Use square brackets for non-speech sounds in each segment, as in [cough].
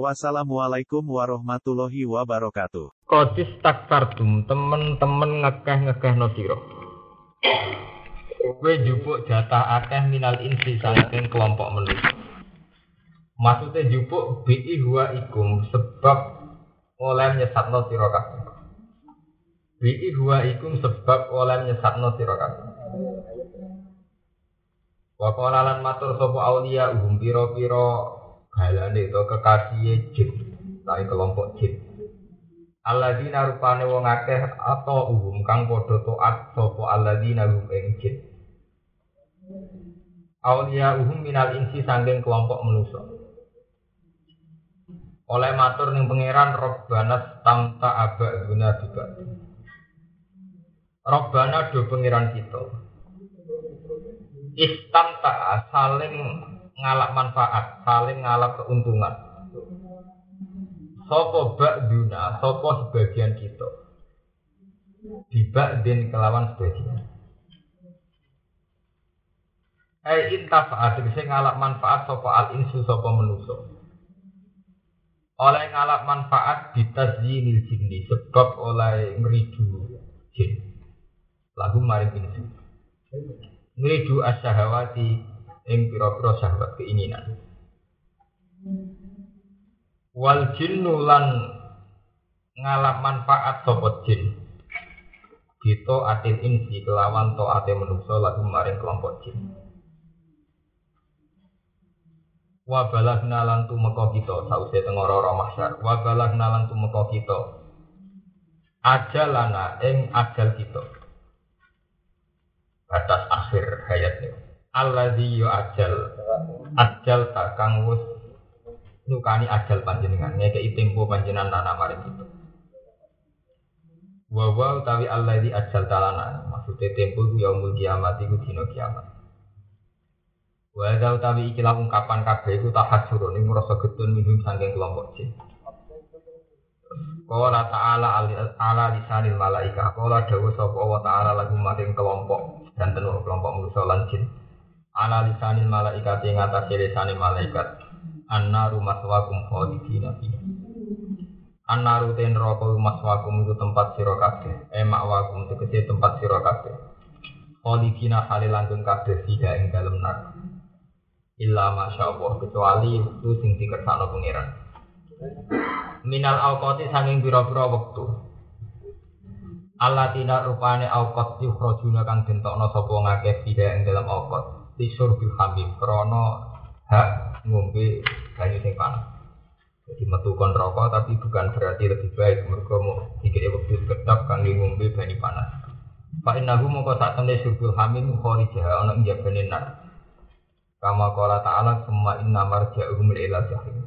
Wassalamualaikum warahmatullahi wabarakatuh. Kodis takfardum temen-temen ngekeh-ngekeh no siro. Kowe jupuk jatah akeh minal insi saking kelompok manusia. Maksudnya jupuk bi'i huwa ikum sebab oleh nyesatno sira kabeh. Bi'i huwa ikum sebab oleh nyesatno sira kabeh. Wa matur sapa aulia uhum pira-pira balane to kekasih jin, tai kelompok jin. Alladzina rupane wong akeh atau uhum kang padha taat sapa alladzina hum ing jin. Aulia uhum minal insi sangking kelompok manusa. Oleh matur ning pangeran Robbana tamta aba guna juga. Robbana do pangeran kita. Istamta saling ngalap manfaat, saling ngalap keuntungan. Sopo ba'duna, sopo sebagian kita. Dibak din kelawan sebagian. Eh intafaat, bisa ngalap manfaat sopo al insu sopo menuso. Oleh ngalap manfaat bitazzinil jinni sebab oleh ngeridu jin. Lagu maring insu. Ngeridu asyahawati ing pira-pira syahwat keinginan. Wal jinnu lan ngalap manfaat sapa jin. Gitu atil insi kelawan to ate menungso lagu maring kelompok jin. Wa balagna lan tumeka kita sause tengara ora mahsyar. Wa balagna lan kita ajalana ing ajal kita. Batas akhir hayatnya alladzi yu ajal ajal tak kang wis nyukani ajal panjenengan ngekei tempo panjenengan nana maring itu wa wa utawi alladzi ajal talana maksudnya tempo ku yaumul kiamat iku dina kiamat. Wa da utawi ikilah ungkapan kabeh iku tahajur ning ngrasa getun minum saking kelompok jin Qala ta'ala ala lisanil malaika Qala dawu sapa wa ta'ala lagu maring kelompok dan tenur kelompok manusa lan jin ala lisanil malaikat yang atas lisanil malaikat. Annaru maswakum khalidina fiha. Annaru ten roko maswakum itu tempat sira kabeh. Eh makwakum tegese tempat sira kabeh. Khalidina halilantung kabeh fiha ing dalem nar. Illa masyaallah kecuali waktu sing dikersakno pangeran. Minal awqati saking pira-pira wektu. Allah tidak rupane awqat yukhrajuna kang dentokno sapa ngakeh fiha ing dalem awqat tisur bil hamim krono hak ngombe banyu sing panas. Jadi metu kon rokok tapi bukan berarti lebih baik mergo mau dikira waktu kedap kangge ngombe banyu panas. Pak Inahu mongko sak temne surbul hamim kharijah ana ing jabane nar. Kama qala ta'ala semua inna marja'uhum ila jahim.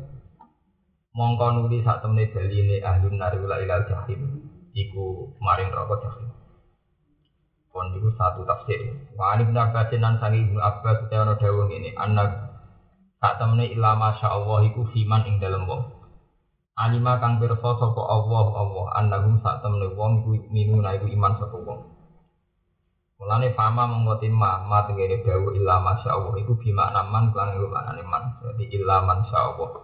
Mongko nuli sak temne baline ahlun nar ila ila jahim. Iku maring rokok jahim. Kon itu satu tafsir. Wa ani bin Abbas nan sangi Ibnu Abbas utawa ana dawuh ngene, anak tak temene ila masya Allah iku fiman ing dalem wong. Alima kang pirsa sapa Allah Allah annahum sak temene wong iku minuna iku iman sapa wong. Mulane fama mengoti ma ma tengene dawuh ila masya Allah iku bima naman kan iku manane man. Jadi ila masya Allah.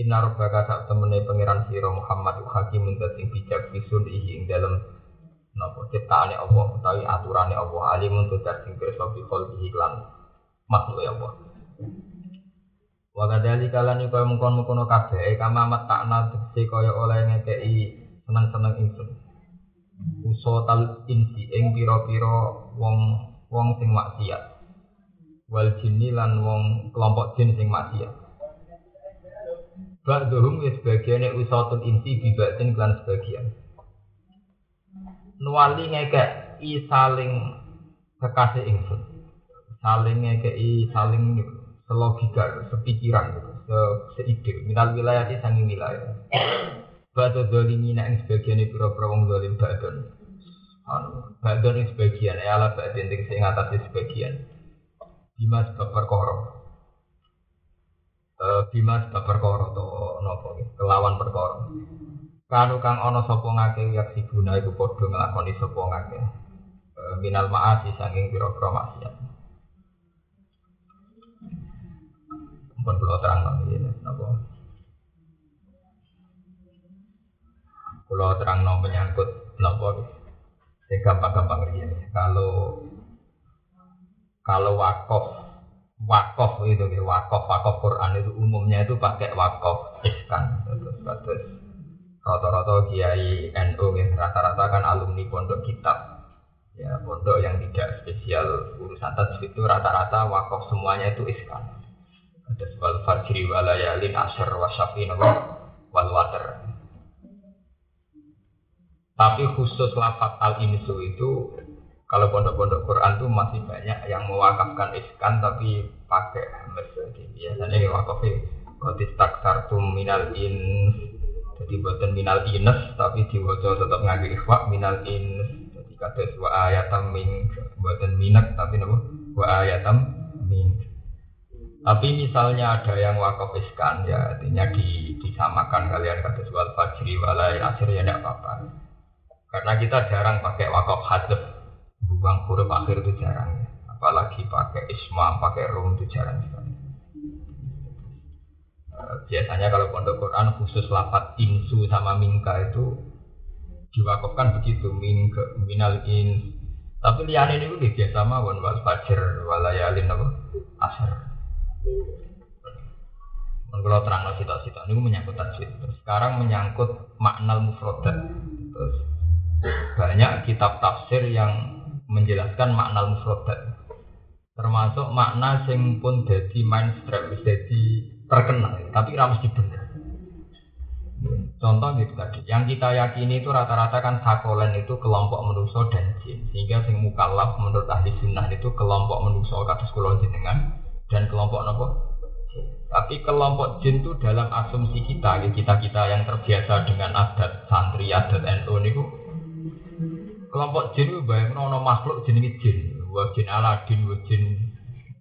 Inna rabbaka sak temene pangeran sira Muhammad hakimun dadi bijak bisun ing dalem napa ciptaane Allah utawi aturane Allah alimun tudar sing pirsa fi khalqihi lan makhluk Allah. Wa kadali kalani kaya mengkon-mengkono kabeh kama matakna tegese kaya oleh ngekeki seneng-seneng ingsun. Usotal insi ing pira-pira wong wong sing maksiat. Wal jinni lan wong kelompok jin sing maksiat. Ba'duhum ya sebagiannya usatul insi bibatin klan sebagian nuwali ngekei saling kekasih ingsun saling ngekei saling selogika sepikiran gitu se seide minal wilayah di sangi wilayah Batu dolimina ing sebagian itu pura wong dolim badon. Anu, badon ing sebagian, ya ala badin ing sing atas sebagian. Bima sebab perkara. Eh, Bima sebab perkara to nopo kelawan perkara. Kanu kang ana sapa ngake yak siguna iku padha nglakoni sapa ngake. Eh, Minal maasi saking pira-pira maksiat. Pun kula terang ini napa Kalau terang no menyangkut nopo sing gampang-gampang ini. Kalau kalau wakaf wakaf itu wakaf wakaf Quran itu umumnya itu pakai wakaf iskan terus terus rata-rata kiai NU gitu, rata-rata kan alumni pondok kitab. Ya pondok yang tidak spesial urusan tajwid itu rata-rata wakaf semuanya itu iskan ada wal fajri walayalin asyr wasyafin wal water tapi khusus lafat al insu itu kalau pondok-pondok Quran tuh masih banyak yang mewakafkan iskan tapi pakai. Jadi biasanya wakafnya Kotis taksartum minal in jadi buatan minal ines tapi diwajah tetap ngaji ikhwa minal ins jadi kata wa ayatam min buatan minak tapi nama wa ayatam min tapi misalnya ada yang wakaf iskan ya artinya di, disamakan kalian kata wal fajri walai asir ya tidak apa-apa karena kita jarang pakai wakaf hadaf, buang huruf akhir itu jarang. Apalagi pakai isma, pakai rum itu jarang sekali. Biasanya kalau pondok Quran khusus lafat insu sama mingka itu diwakafkan begitu mingke minal in tapi liane ini udah biasa mawon wal fajr walayalin apa? Asar. Kalau terang cita-cita ini menyangkut tajwid. Sekarang menyangkut makna mufrodat terus banyak kitab tafsir yang menjelaskan makna mufradat termasuk makna sing pun jadi mainstream jadi terkenal tapi ramus mesti bener. Contoh gitu tadi yang kita yakini itu rata-rata kan sakolen itu kelompok manusia dan jin sehingga sing mukallaf menurut ahli sunnah itu kelompok manusia kados kulon jenengan dan kelompok nopo? Tapi kelompok jin itu dalam asumsi kita, kita kita yang terbiasa dengan adat santri, adat NU niku kelompok jin itu bayang nono makhluk jenenge jin wa jin aladin jin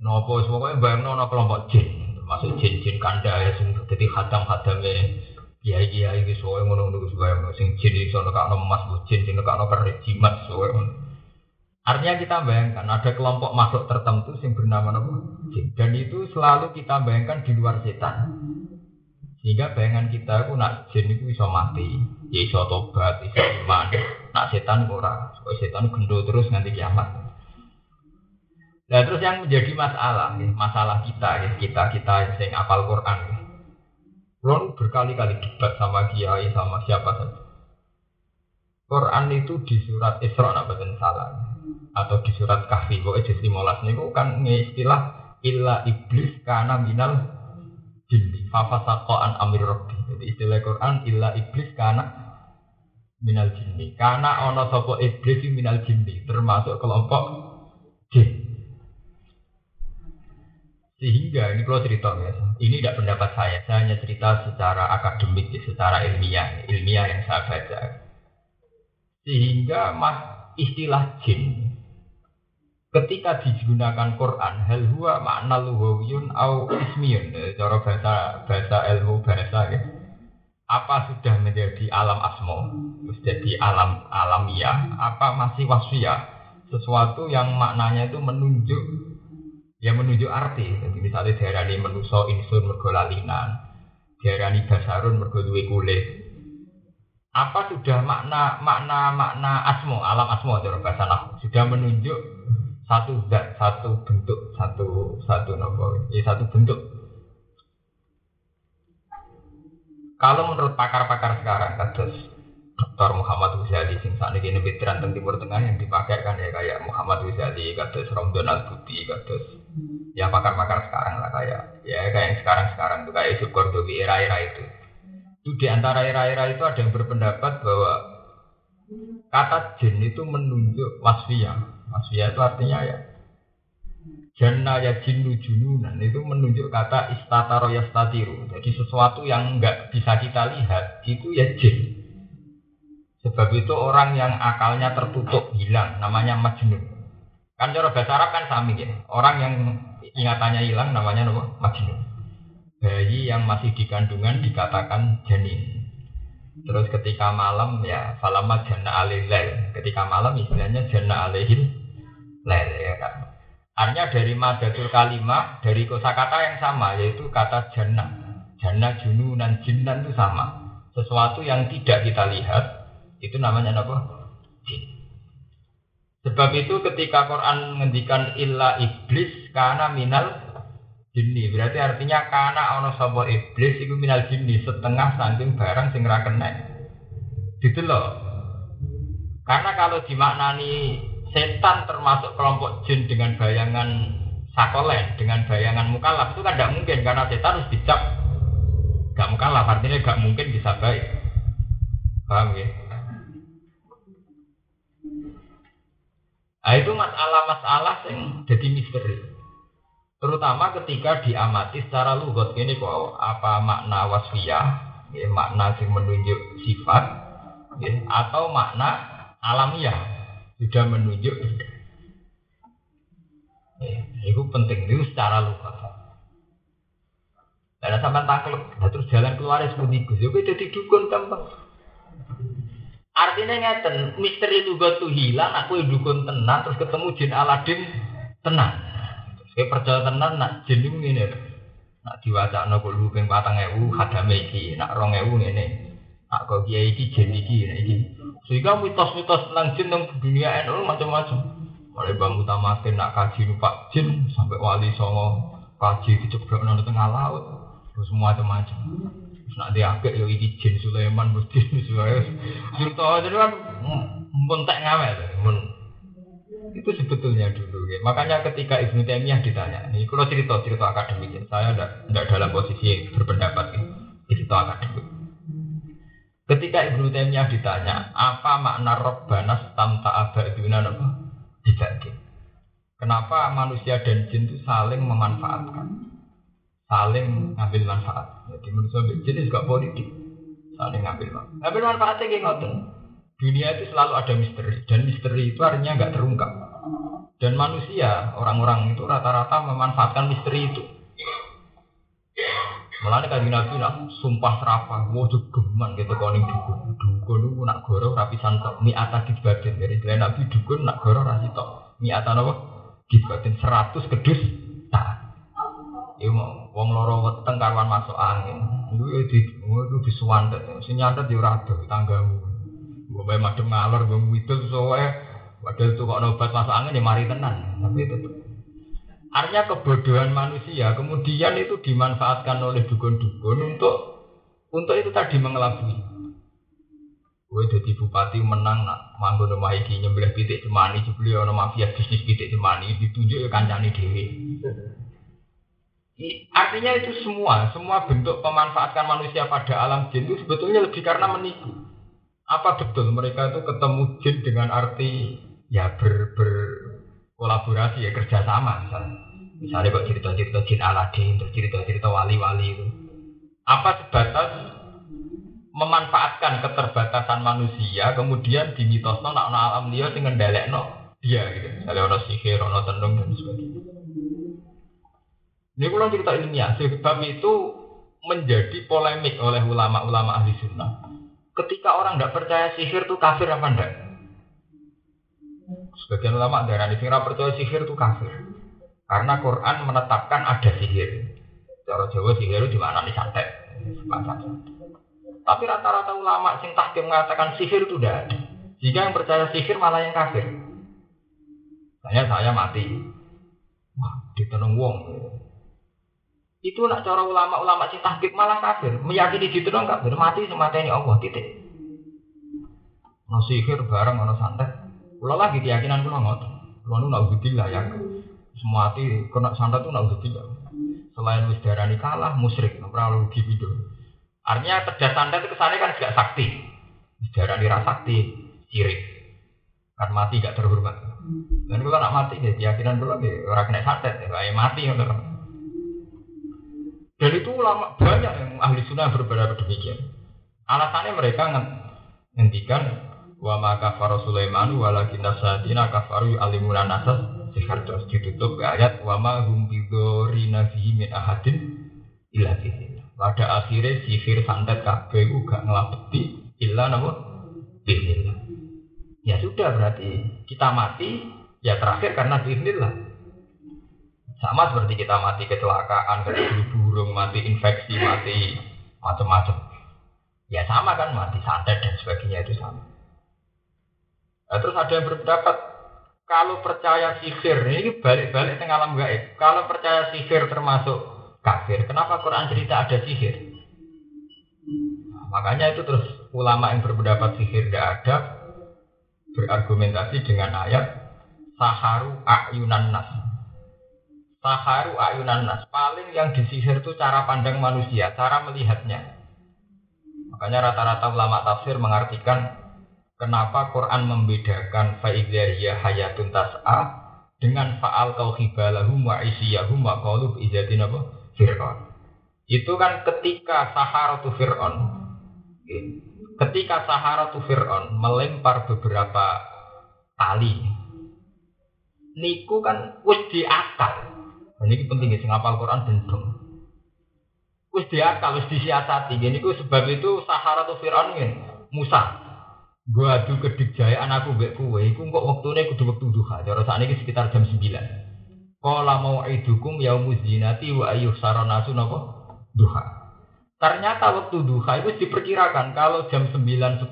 nopo semuanya bayang nono kelompok jin masuk jin jin kanda ya sing jadi hadam hadame kiai kiai gitu soalnya ngono ngono. Bayang sing jin soalnya kak emas bu jin sing kak kerik jimat artinya kita bayangkan ada kelompok makhluk tertentu yang bernama jin. Dan itu selalu kita bayangkan di luar setan. Sehingga bayangan kita itu nak jin itu bisa mati ya iso tobat iso iman. Nak setan ora. Setan gendo terus nanti kiamat nah terus yang menjadi masalah masalah kita ya, kita kita yang apal Quran. Ron berkali-kali debat sama kiai sama siapa saja. Quran itu di surat Isra apa dan salah atau di surat Kahfi kok jadi 15 niku kan istilah illa iblis karena minal jinni fafasaqan amir rabbi. Jadi istilah Quran illa iblis karena minal jinni. Karena ono sopo iblis minal jinni, termasuk kelompok jin. Sehingga ini kalau cerita ya, ini tidak pendapat saya, saya hanya cerita secara akademik, secara ilmiah, ilmiah yang saya baca. Sehingga mas istilah jin ketika digunakan Quran hal huwa makna luhawiyun au ismiyun cara bahasa bahasa ilmu bahasa ya apa sudah menjadi alam asmo, terus jadi alam alamiah, apa masih wasfiyah, sesuatu yang maknanya itu menunjuk, ya menunjuk arti. Jadi misalnya daerah ini menuso insur mergolalinan, daerah ini dasarun mergolui kulit. Apa sudah makna makna makna asmo, alam asmo cara bahasa nahu, sudah menunjuk satu zat, satu bentuk, satu satu nopo, ya satu bentuk Kalau menurut pakar-pakar sekarang, kados Dr. Muhammad Ghazali sing saat ini veteran tentang Timur Tengah yang dipakai kan ya kayak Muhammad Ghazali, kados Romdon Al Buti, kados ya pakar-pakar sekarang lah kayak ya kayak yang sekarang-sekarang tuh kayak Yusuf Kordowi era-era itu. Itu di antara era-era itu ada yang berpendapat bahwa kata jin itu menunjuk wasfiyah. Wasfiyah itu artinya ya Jannah ya jinnu jununan itu menunjuk kata istataro yastatiru. Jadi sesuatu yang enggak bisa kita lihat itu ya jin. Sebab itu orang yang akalnya tertutup hilang namanya majnun. Kan cara bahasa Arab kan sami ya. Orang yang ingatannya hilang namanya apa? Majnun. Bayi yang masih di kandungan dikatakan janin. Terus ketika malam ya falama jana alil Ketika malam istilahnya jana alihil lel ya kan. Artinya dari madatul kalimah, dari kosakata yang sama, yaitu kata jannah. Jannah, jununan, jinnan itu sama. Sesuatu yang tidak kita lihat, itu namanya apa? Jin. Sebab itu ketika Quran menghentikan illa iblis karena minal jinni. Berarti artinya karena ono sapa iblis itu minal jinni setengah saking barang sing ra kena. Gitu loh. Karena kalau dimaknani setan termasuk kelompok jin dengan bayangan sakolen, dengan bayangan mukallaf itu kan tidak mungkin karena setan harus dicap gak mukallaf artinya gak mungkin bisa baik. Paham ya? Nah, itu masalah-masalah yang jadi misteri. Terutama ketika diamati secara lugot ini kok apa makna wasfiyah, ya, makna yang menunjuk sifat, ya, atau makna alamiah sudah menunjuk Ya, itu penting itu secara luka. Ada sampai takluk, nah, terus jalan keluar es putih gus, itu jadi dukun gampang. Artinya ngeten, misteri lugat tuh hilang, aku dukun tenang, terus ketemu jin Aladin tenang. Saya percaya tenang, nak jin itu ini, nak diwajak nak lu peng patang ewu, hadame iki, nak rong ewu ini. Nak kau kiai iki jin iki, nah iki. Sehingga mitos-mitos tentang jin tentang dunia NU macam-macam. Mulai bangun utamakan nak kaji numpak jin sampai wali songo kaji diceblok nang tengah laut. Terus macam-macam. Terus nak diagak yo iki jin Sulaiman mesti sesuai. Cerita itu kan pun tak ngamal, mun itu sebetulnya dulu ya. Makanya ketika Ibnu Taimiyah ditanya, ini kalau cerita cerita akademik, ya, saya tidak dalam posisi berpendapat ya. cerita akademik. Ketika Ibnu Taimiyah ditanya, apa makna Rabbana tamta abaduna apa? Dibagi. Kenapa manusia dan jin itu saling memanfaatkan? Saling ngambil manfaat. Jadi menurut saya jin juga politik. Saling ngambil manfaat. Ngambil manfaatnya kayak. Dunia itu selalu ada misteri. Dan misteri itu artinya nggak terungkap. Dan manusia, orang-orang itu rata-rata memanfaatkan misteri itu. Mulane kanjeng Nabi nak sumpah serapah, mau geman gitu koning dukun. Dukun itu nak goro rapisan tok, mi ata batin. Dari selain Nabi dukun nak goro rasi tok, mi ata apa? batin seratus kedus tak. Iku mau wong loro weteng masuk angin. Ya di itu disuwandet. Sing nyandet yo ya ora ado tanggamu. Mbok bae madem ngalor mbok widul soe padahal tuh kok obat masuk angin ya mari tenan. Tapi tetep Artinya kebodohan manusia kemudian itu dimanfaatkan oleh dukun-dukun untuk untuk itu tadi mengelabui. Gue jadi bupati menang nak manggo nama iki nyembelih pitik cemani jebule ono mafia bisnis pitik cemani ditunjuk ya kancane dhewe. Artinya itu semua, semua bentuk pemanfaatkan manusia pada alam jin itu sebetulnya lebih karena menipu. Apa betul mereka itu ketemu jin dengan arti ya ber, ber kolaborasi ya kerjasama misalnya. Misalnya kok cerita-cerita jin Aladin, terus cerita-cerita wali-wali itu. Apa sebatas memanfaatkan keterbatasan manusia, kemudian dimitosno nak alam dia sing ngendalekno dia gitu. Misalnya ono sihir, ono tenung dan sebagainya. Ini kalau cerita ilmiah, sebab itu menjadi polemik oleh ulama-ulama ahli sunnah. Ketika orang tidak percaya sihir itu kafir apa enggak? Sebagian ulama darah sing percaya sihir itu kafir. Karena Quran menetapkan ada sihir. Cara Jawa sihir itu mana nih santet. Tapi rata-rata ulama sing tahkim mengatakan sihir itu tidak. Jika yang percaya sihir malah yang kafir. Saya saya mati. Wah, ditenung wong. Itu nak cara ulama-ulama sing tahkim malah kafir. Meyakini ditenung kafir. Mati semateni Allah. Titik. No sihir bareng no santet. Kalau lagi keyakinan kulo ngotot. Kulo nu naudzubillah ya. Semua hati kena santet tuh naudzubillah. Selain wis darani kalah musyrik, ora rugi gitu. Artinya cerdas santet kesannya kan juga sakti. Wis darani ra sakti. Kan mati gak terhormat. Dan kalau nak mati ya keyakinan dulu ya orang kena santet ya mati ya Dan itu ulama banyak yang ahli sunnah berbeda demikian. Alasannya mereka ngendikan wa maka faro Sulaiman walakin satina kafaru alimuna nasas sihar terus ditutup ayat wa ma hum bidorina fihi min ahadin illa Pada akhirnya sihir santet kabeh gak ngelapeti illa namun bismillah. Ya sudah berarti kita mati ya terakhir karena bismillah. Sama seperti kita mati kecelakaan, kena burung, mati infeksi, mati macam-macam. Ya sama kan mati santet dan sebagainya itu sama. Nah, terus ada yang berpendapat kalau percaya sihir ini balik-balik tengah alam gaib. Kalau percaya sihir termasuk kafir, kenapa Quran cerita ada sihir? Nah, makanya itu terus ulama yang berpendapat sihir tidak ada berargumentasi dengan ayat saharu ayunan nas. Saharu ayunan nas. Paling yang disihir itu cara pandang manusia, cara melihatnya. Makanya rata-rata ulama tafsir mengartikan kenapa Quran membedakan fa'idhiyah hayatun tas'a dengan fa'al kauhibalahum wa isiyahum wa qalu izadin apa? Fir'aun. Itu kan ketika saharatu Fir'aun ketika saharatu Fir'aun melempar beberapa tali niku kan wis diakal. Ini penting ya, sing apal Quran bendung. Wis diakal, wis disiasati. Ini ku sebab itu Sahara tuh Fir'aun ini. Musa. Gua adu kedik jaya anakku mbek kowe iku kok wektune kudu wektu duha. Cara sakniki sekitar jam 9. Qala mau idukum yaumuz zinati wa ayyuh saranasu napa? Duha. Ternyata waktu duha itu diperkirakan kalau jam 9.10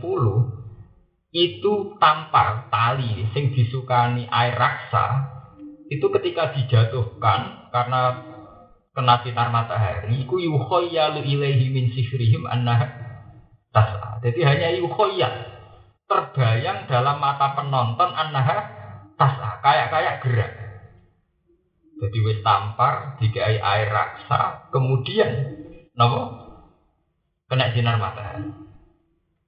itu tampar tali sing disukani air raksa itu ketika dijatuhkan karena kena sinar matahari iku yukhayyalu ilaihi min sihrihim anna tas'a. Jadi hanya yukhayyal terbayang dalam mata penonton annaha tas'a, kayak-kayak gerak. Jadi wis tampar dikai air raksa, kemudian nopo kena sinar matahari.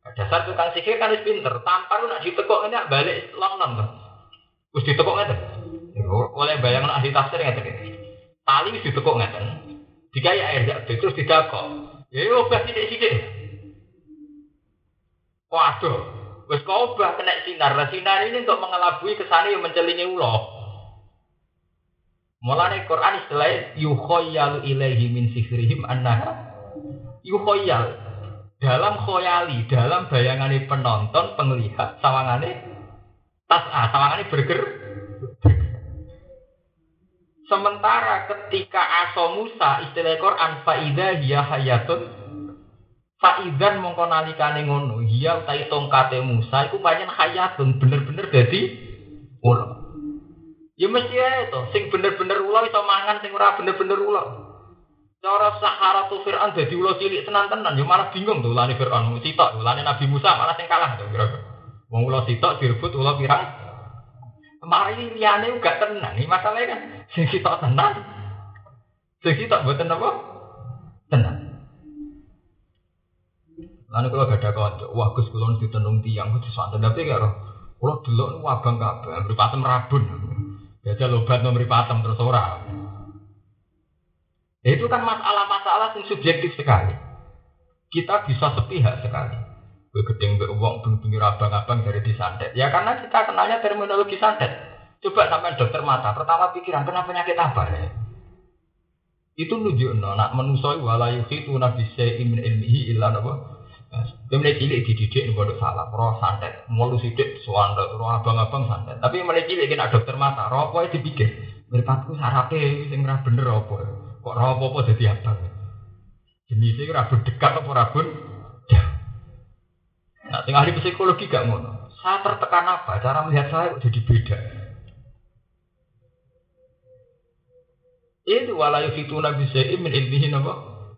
Dasar tukang sihir kan wis pinter, tampar nak ditekuk ini balik long-long. Wis ditekuk ngeten. Oleh bayang ahli tafsir ngeten iki. Tali wis ditekuk ngeten. Dikai air jak terus didakok. Ya yo obah sithik-sithik. Waduh, wis obah kena sinar. Lah sinar ini untuk mengelabui kesane yang mencelingi ulo. Mulane Quran istilah yukhayyalu ilaihi min sihrihim annaha yukhayyal dalam khoyali, dalam bayangane penonton, penglihat, sawangane tas ah, sawangane berger Sementara ketika aso Musa istilah Quran faida hiya hayatun faidan mongko nalikane ngono hiya utai tongkate Musa iku pancen hayatun bener-bener dadi ulo. Ya mesti ae to, sing bener-bener ulo iso mangan sing ora bener-bener ulo. Cara Sahara tu Fir'aun dadi ulo cilik tenan-tenan ya malah bingung tuh ulane Fir'aun sitok ulane Nabi Musa malah sing kalah to kira-kira. Wong ulo sitok direbut ulo pirang Mari liyane gak tenang. Ini masalahnya kan sing sitok tenang. Sing sitok mboten apa? Tenang. Lalu kalau ada kanca, wah Gus kula ditenung tiang kudu santen tapi roh. Kula delok niku abang kabeh, mripatem rabun. Biasa lobat nomor patem terus ora. Itu kan masalah-masalah yang subjektif sekali. Kita bisa sepihak sekali. Gedeng be uang pinggir abang-abang dari disantet. Ya karena kita kenalnya terminologi santet. Coba sampai dokter mata. Pertama pikiran kenapa penyakit apa ya? Itu nunjuk no, nak menusoi walayu itu nabi min ilmihi ilah apa? Kemudian cilik dididik nih bodoh salah, roh santet, mulu sidik suanda, roh abang-abang santet. Tapi mulai cilik kena dokter mata, roh apa dipikir, meripatku sarape sing bener apa? Kok roh apa apa jadi abang? Jenisnya rabun dekat apa rabun? Tinggal ahli psikologi gak ngono. Saya tertekan apa? Cara melihat saya jadi beda. Itu walayu fitu nabi min ilmihi apa?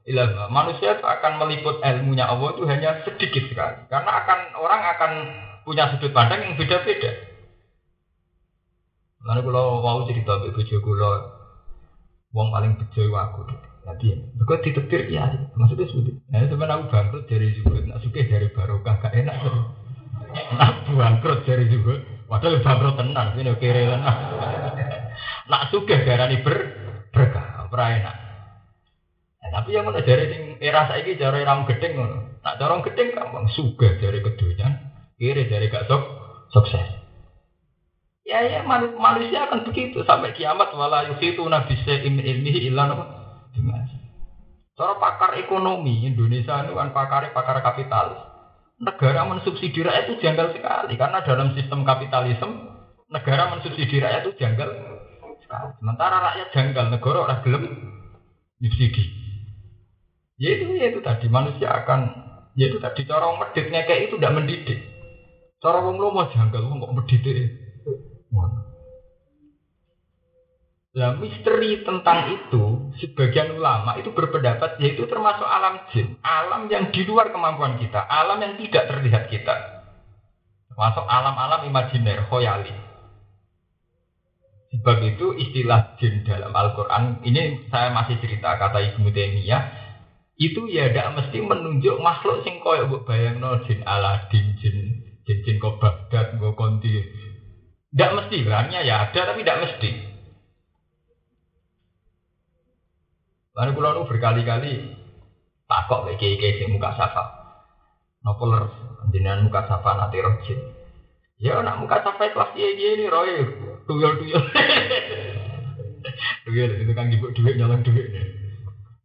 Ilah manusia itu akan meliput ilmunya Allah itu hanya sedikit sekali. Karena akan orang akan punya sudut pandang yang beda-beda. Lalu kalau mau cerita bojo kula, wong paling bejo aku. Jadi, kok ditetir ya, maksudnya sudah. Nah, sebenarnya aku bangkrut dari juga, nak suka dari barokah, gak enak. Nak bangkrut dari juga, Padahal bangkrut tenan, ini kiri tenan. Nak sugih darani ber berkah, ora enak. Nah, tapi yang mana dari sing era saiki cara ram gedeng ngono. Nak cara gedeng gampang sugih dari kedonyan, kiri dari gak sok sukses. Ya ya manusia akan begitu sampai kiamat wala yusitu nabi se'im ilmihi illa Cara pakar ekonomi Indonesia itu kan pakar pakar kapitalis. Negara mensubsidi rakyat itu janggal sekali karena dalam sistem kapitalisme negara mensubsidi rakyat itu janggal sekali. Sementara rakyat janggal negara orang gelem subsidi. Ya itu ya itu tadi manusia akan ya itu tadi cara meditnya kayak itu tidak mendidik. Cara wong lomo janggal wong kok mendidik. Nah, misteri tentang itu, sebagian ulama itu berpendapat yaitu termasuk alam jin, alam yang di luar kemampuan kita, alam yang tidak terlihat kita. Termasuk alam-alam imajiner, khoyali. Sebab itu istilah jin dalam Al-Quran, ini saya masih cerita kata Ibnu Taimiyah, itu ya tidak mesti menunjuk makhluk sing koyok bayang no jin Aladin, jin jin jin kok Baghdad, konti. Tidak mesti, banyak ya ada tapi tidak mesti. Lalu kulo nu berkali-kali takok kayak kayak sing muka safa. Nopo leres jenengan muka safa nanti rojin. Ya nak muka safa kelas dia dia ini roy tuyul tuyul. [laughs] Tuyul itu kan ibu duit nyolong duit.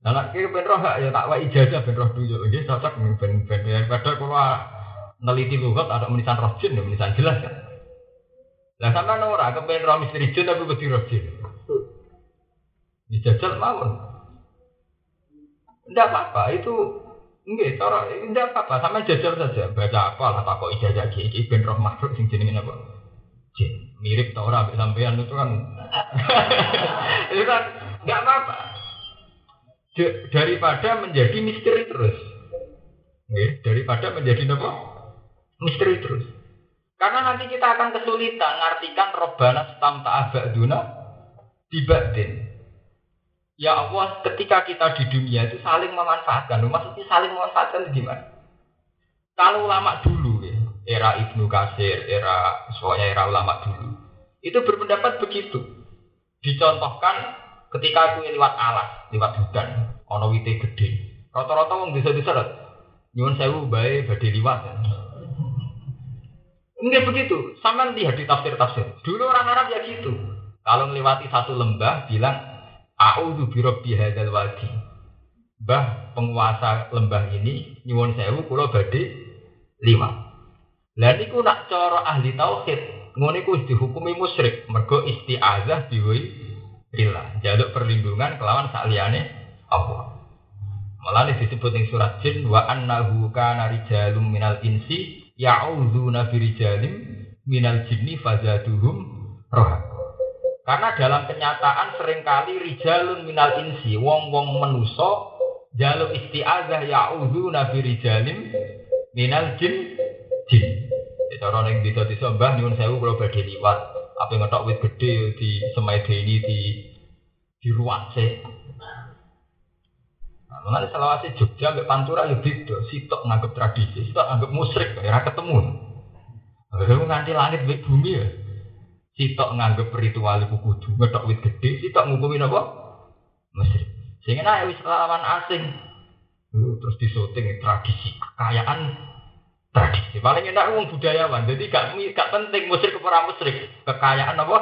Nah, nak kira ben roh ya tak wa ijazah ben roh tuyul. Nggih cocok ben ben ya padha kulo neliti lugat ada menisan rojin, menisan jelas kan. Lah sampean ora kepen roh misteri jin tapi wedi rojin. Dijajal mawon. Tidak apa-apa, itu enggak, cara tidak apa-apa, sama jajal saja. Baca apa lah tak kok ijazah iki ben roh makhluk sing jenenge apa? Jin. Mirip tau ora sampean itu kan. [laughs] itu kan enggak apa-apa. Daripada menjadi misteri terus. Nggih, daripada menjadi apa? Misteri terus. Karena nanti kita akan kesulitan ngartikan robana stam ta'abaduna dibadin. Ya Allah, ketika kita di dunia itu saling memanfaatkan. Maksudnya saling memanfaatkan gimana? Kalau ulama dulu, ya, era Ibnu Kasir, era soalnya era ulama dulu, itu berpendapat begitu. Dicontohkan ketika aku lewat alas, lewat hutan, ono wite gede. Rata-rata wong bisa diseret. Nyuwun sewu bae badhe liwat. Enggak begitu. Sama lihat di tafsir-tafsir. Dulu orang Arab ya gitu. Kalau melewati satu lembah, bilang A'udzu birabbi hadzal wadi. Mbah penguasa lembah ini nyuwun sewu kula badhe liwat. Lah niku nak cara ahli tauhid, iku dihukumi musyrik, mergo isti'azah diwi billah, jaluk perlindungan kelawan sakliyane Allah. Malah disebut ing surat jin wa annahu kana rijalum minal insi ya'udzuna birijalim minal jinni fazaduhum rohak. Karena dalam kenyataan sering kali rijalun minal insi, wong-wong menuso, jaluk isti'azah ya'udhu nabi rijalim minal jin jin. Cara ning desa-desa Mbah nyuwun sewu kula badhe liwat, apa ngetok wit gede di ini di di ruwase. Nah, mengenai selawase Jogja mbek Pantura ya beda, sitok nganggep tradisi, sitok nganggep musrik, ora ketemu. Lalu nganti langit mbek bumi ya. Sitok nganggep ritual iku kudu ngethok wit gede, sitok ngukumi napa? Mesir. Sing enak wis lawan asing. Terus disoting tradisi kekayaan tradisi. Paling enak wong budayawan. Jadi gak gak penting musyrik ora musyrik. Kekayaan apa?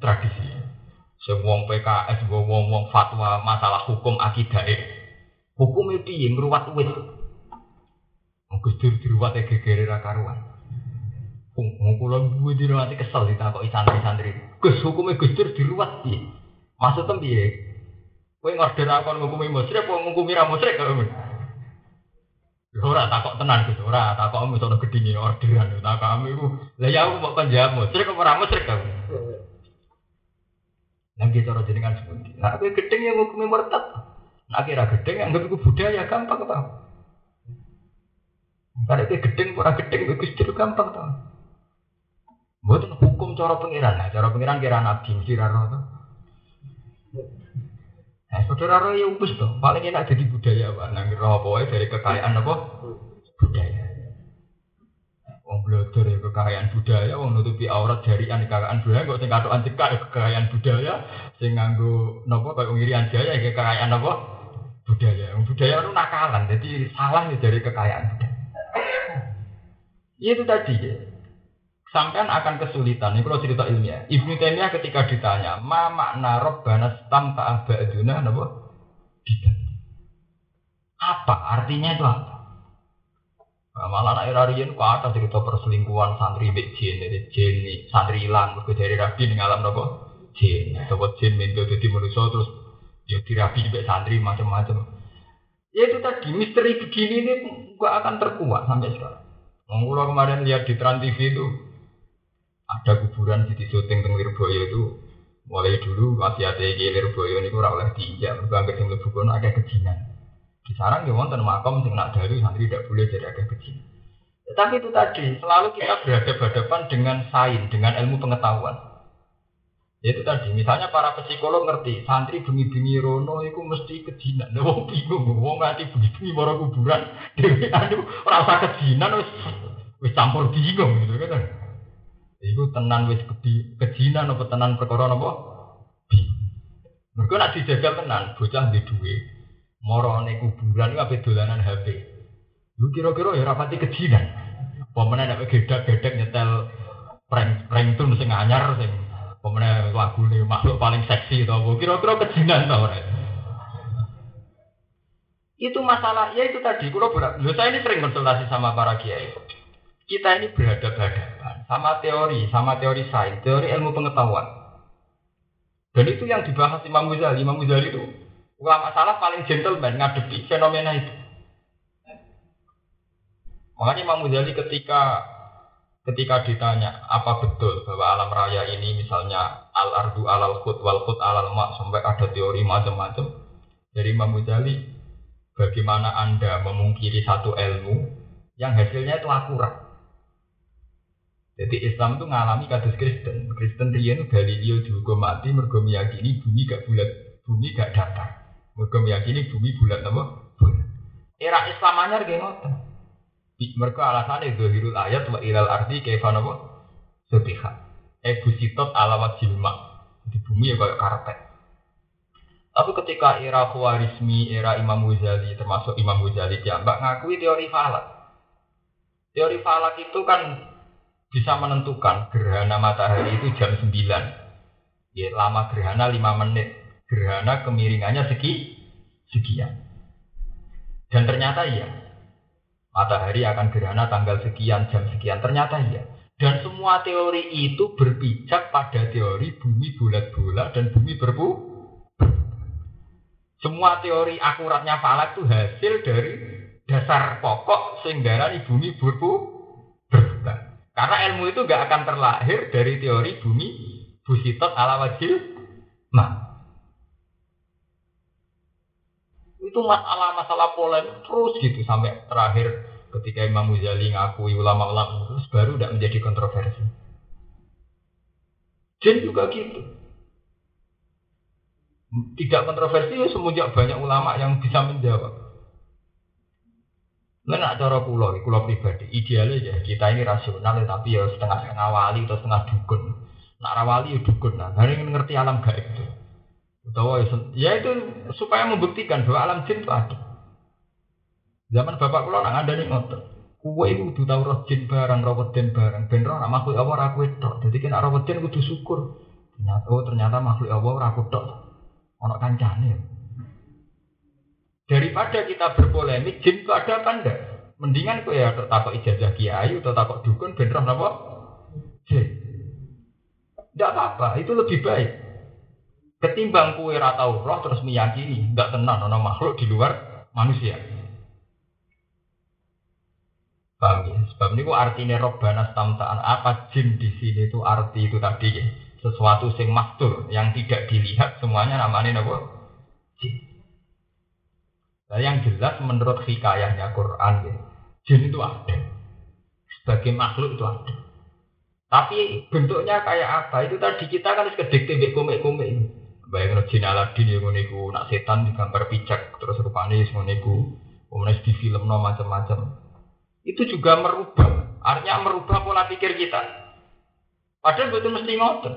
Tradisi. Sing wong PKS, wong wong fatwa masalah hukum akidah. Hukum itu yang ngruwat wit. Gus Dur diruwat gegere ra karuan. Wong kula duwe di nanti kesel ditakoki santri-santri. Gus hukume Gus Dur diruwat piye? Maksudnya piye? Kowe ngorder aku ngukumi musyrik apa ngukumi ra musyrik kok. Ora takok tenan Gus, ora takok mu sono gedine orderan takok ame iku. Lah ya aku kok jawab musyrik apa ora musyrik kok. Gitu cara jenengan sepundi. Nah kowe gedeng yang ngukumi murtad. Nah kira gedeng yang iku budaya gampang tau. Karena itu gedeng, ora gedeng, Gus Dur gampang tau. Bukan hukum cara pengiran, nah, cara pengiran kira nabi mesti raro tuh. Nah, saudara raro ya ubus tuh, paling enak jadi budaya pak, nanti roh dari kekayaan apa? Budaya. Wong blodo koridor ya kekayaan budaya, wong nutupi aurat jarian kekayaan budaya, kok sing katokan cekak ya kekayaan budaya, sing nganggo napa koyo ngirian jaya ya kekayaan napa budaya. Wong budaya itu nakalan, jadi salah ya dari kekayaan budaya. Itu tadi ya. Sampean akan kesulitan. Ini kalau cerita ilmiah. Ibnu Taimiyah ketika ditanya, ma makna robbana stam ta'abaduna napa? Apa artinya itu apa? Nah, malah anak irarian kok ada cerita perselingkuhan santri bek jin, dari jin santri hilang, mereka dari rabi nih ngalam nopo jin, sobat jin minta jadi manusia terus ya dirabi bek santri macam-macam. Ya itu tadi misteri begini ini gak akan terkuat sampai sekarang. Mengulang kemarin lihat di Trans TV itu ada kuburan di syuting teng Lirboyo itu mulai dulu masih ada yang Lirboyo ini kurang oleh diinjak, mereka yang lebih ada kejinan. Di sarang ya wonten makom sing nak dari santri tidak boleh jadi agak kecil. Tapi itu tadi, selalu kita berhadapan-hadapan dengan sains, dengan ilmu pengetahuan. Itu tadi, misalnya para psikolog ngerti, santri bengi-bengi rono itu mesti kejinan. Nah, wong bingung, wong nganti bengi-bengi mara kuburan, dewe aduh rasa kejinan wis wis campur bingung gitu kan. Iku tenan wis kejinan apa tenan perkara? Bingung. Mergo nek dijaga tenan, bocah di duwe, morone kuburan itu apa dolanan HP. Lu kira-kira ya rapati kejinan. Pemenang nek gedek-gedek nyetel prank prank tuh sing anyar sing pemenang lagu nih makhluk paling seksi tau kira-kira kejinan tau ora. Itu masalah, ya itu tadi, kalau berat. Saya ini sering konsultasi sama para kiai. Kita ini berhadapan-hadapan sama teori, sama teori sains, teori ilmu pengetahuan. Dan itu yang dibahas Imam Ghazali. Imam Ghazali itu Ulama salah paling gentleman ngadepi fenomena itu. Makanya Imam Ghazali ketika ketika ditanya apa betul bahwa alam raya ini misalnya al ardu alal khut wal khut alal mak sampai ada teori macam-macam dari Imam Ghazali bagaimana anda memungkiri satu ilmu yang hasilnya itu akurat? Jadi Islam itu ngalami kasus Kristen. Kristen dia itu Galileo juga mati mergo meyakini bumi gak bulat bumi gak datar mereka meyakini bumi bulat apa? Bulat. Era Islam anyar kayak ngoten. Mereka alasannya zahirul ayat wa ilal ardi kaifa napa? Sutiha. Eh busitot ala wajil Di bumi ya kayak karpet. Tapi ketika era Khawarizmi, era Imam Ghazali, termasuk Imam Ghazali mbak ngakui teori falak. Teori falak itu kan bisa menentukan gerhana matahari itu jam 9. Ya, lama gerhana 5 menit gerhana kemiringannya segi sekian. Dan ternyata iya. Matahari akan gerhana tanggal sekian, jam sekian. Ternyata iya. Dan semua teori itu berpijak pada teori bumi bulat-bulat dan bumi berbu. Semua teori akuratnya falak itu hasil dari dasar pokok sehingga bumi berbu. Karena ilmu itu gak akan terlahir dari teori bumi busitot ala wajil. Nah, Itu masalah-masalah polemik terus gitu sampai terakhir ketika Imam Ghazali ngakui ulama-ulama terus baru tidak menjadi kontroversi. Jin juga gitu. Tidak kontroversi ya semenjak banyak ulama yang bisa menjawab. Nah, cara kulo, kulo pribadi, idealnya ya kita ini rasional ya, tapi ya setengah-setengah wali atau setengah dukun. Nak rawali ya dukun, nah, hari ngerti alam gaib itu. Utawa ya itu supaya membuktikan bahwa alam jin itu ada. Zaman bapak kula nak nih ngotot. Kue itu kudu tau roh jin barang, roh weden barang. Ben roh nak makhluk ora kowe tok. Dadi kena roh weden kudu syukur. Ternyata oh ternyata makhluk ora aku tok. Ono kancane. Daripada kita berpolemik, jin itu ada apa enggak? Mendingan kue ya takut ijazah kiai atau takut dukun ben roh napa? Jin. Tidak apa-apa, itu lebih baik. Ketimbang kue ratau roh terus meyakini nggak tenang nono makhluk di luar manusia. Paham ya? Sebab ini artinya robbana tamtaan apa jin di sini itu arti itu tadi ya. Sesuatu sing maktur yang tidak dilihat semuanya namanya apa? Jin. Nah, yang jelas menurut hikayahnya Quran ya, jin itu ada. Sebagai makhluk itu ada. Tapi bentuknya kayak apa? Itu tadi kita kan harus kedek tembek komik-komik. Bayang jin Aladin yang ngono nak setan digambar pijak terus rupanya ngono iku. Kemudian di film no macam-macam. Itu juga merubah Artinya merubah pola pikir kita. Padahal betul mesti ngotot.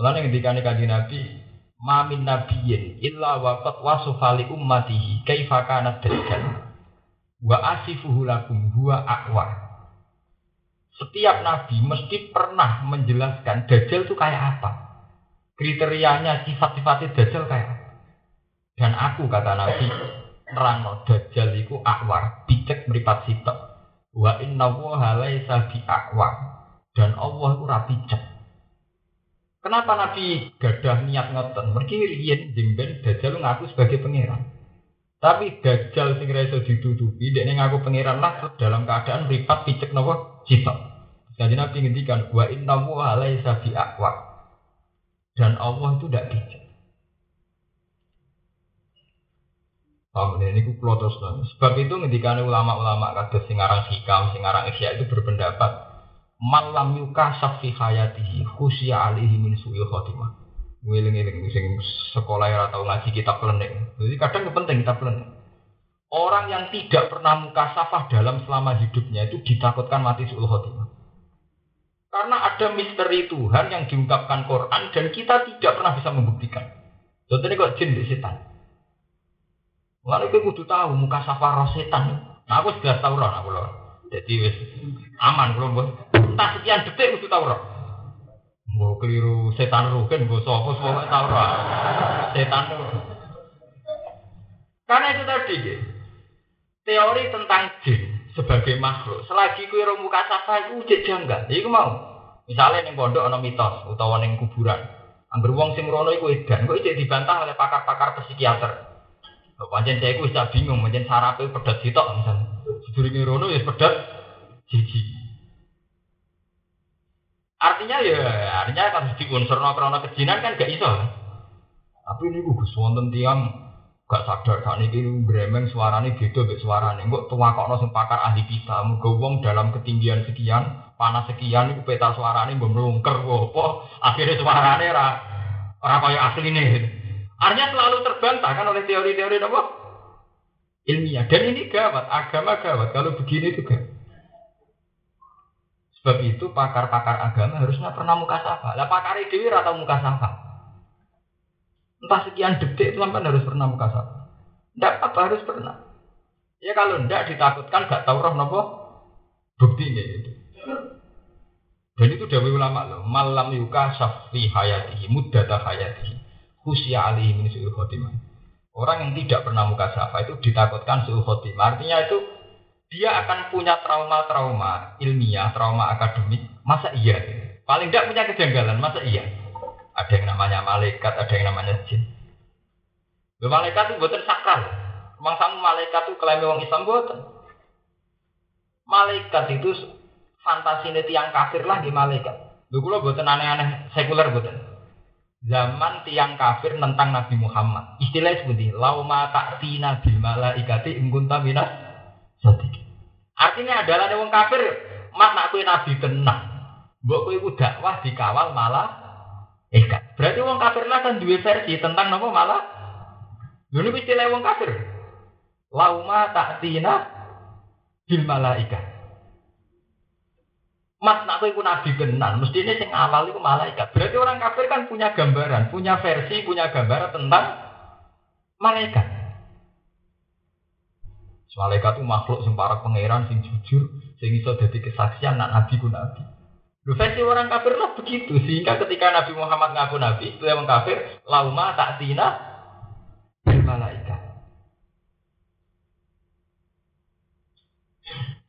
Mulane ngendikane kanjeng Nabi, "Mamin nabiyyin illa waqad wasfa li ummatihi kaifa kana dajjal." Wa asifuhu lakum huwa aqwa. Setiap nabi mesti pernah menjelaskan dajjal itu kayak apa. Kriterianya sifat-sifatnya dajjal kayak. Dan aku kata Nabi, nerangno dajjal iku akwar, picek mripat sitok. Wa inna wa laisa akwar. Dan Allah itu rapi cek. Kenapa Nabi gadah niat ngoten? Mergi riyen jemben Dajjal ngaku sebagai pangeran. Tapi Dajjal sing ra iso ditutupi, dekne ngaku pangeran lah dalam keadaan mripat picek napa? Sitok. Jadi Nabi ngendikan wa inna wa laisa bi aqwa. Dan Allah itu tidak bijak. Paham ini ku terus Sebab itu ketika ulama-ulama kados sing aran hikam, sing aran isya itu berpendapat malam yuka safi hayatihi khusya alihi min su'i khotimah. Ngiling-ngiling sing sekolah ya atau ngaji kitab klenik. Jadi kadang penting kitab klenik. Orang yang tidak pernah muka safah dalam selama hidupnya itu ditakutkan mati su'ul khotimah. Karena ada misteri Tuhan yang diungkapkan Quran dan kita tidak pernah bisa membuktikan. Contohnya kok jin di setan. Lalu itu kudu tahu muka safar setan. Nah aku sudah tahu roh aku loh. Jadi wis aman belum bos. Tak sekian detik kudu tahu roh. Mau keliru setan rugen gue sopo sopo tahu roh. Setan. Karena itu tadi. Teori tentang jin sebagai makhluk. Selagi kue roh muka safar itu janggal. Iku mau. Misalnya ning pondok ana mitos utawa ning kuburan. Angger wong sing rono iku edan, kok iki dibantah oleh pakar-pakar psikiater. Pancen saya iku wis bingung, pancen sarape pedet sitok misalnya. Sedurunge rono ya pedet siji. Artinya ya, artinya kan di unsur krana kejinan kan gak iso. Tapi ini gue wonten tiang gak sadar saat ini bremeng suarane beda mek suarane. Kok tuwakokno sing pakar ahli kita, muga wong dalam ketinggian sekian, panas sekian iku peta suarane mbok mlungker apa, akhirnya suarane ora ora kaya asline. Artinya selalu terbantah kan oleh teori-teori apa? Ilmiah. Dan ini gawat, agama gawat. Kalau begini juga. Sebab itu pakar-pakar agama harusnya pernah muka sapa. Lah pakar dewi atau muka sapa. Entah sekian detik itu sampai harus pernah muka sapa. Tidak apa harus pernah. Ya kalau tidak ditakutkan gak tahu roh nopo ini. Gitu. Dan itu dari ulama loh. Malam yuka syafi hayatihi muddata hayatihi khusya alihi min su'il khotimah. Orang yang tidak pernah muka safa itu ditakutkan su'il khotimah. Artinya itu dia akan punya trauma-trauma ilmiah, trauma akademik. Masa iya? Paling tidak punya kejanggalan, masa iya? Ada yang namanya malaikat, ada yang namanya jin. Loh, malaikat itu buatan sakral. Memang sama malaikat itu klaim orang Islam buatan. Malaikat itu fantasi yang kafir lah di malaikat. Lho kula buatan aneh-aneh sekuler buatan zaman tiang kafir tentang Nabi Muhammad. Istilahnya seperti lauma ta'tina bil malaikati in kunta minas Artinya adalah wong kafir mat nak kowe nabi tenang. Mbok iku dakwah dikawal malah ikat. Berarti wong kafir lah kan dua versi tentang napa malah niku istilah wong kafir. Lauma ta'tina bil malaikat. Mat nak kowe nabi benar, mesti ini sing awal itu malaikat. Berarti orang kafir kan punya gambaran, punya versi, punya gambaran tentang malaikat. Malaikat itu makhluk para pangeran, sing jujur, sing iso dadi kesaksian nak nabi ku nabi. Versi orang kafir lah begitu, sehingga ketika Nabi Muhammad ngaku nabi, itu yang kafir, lauma tak tina malaikat.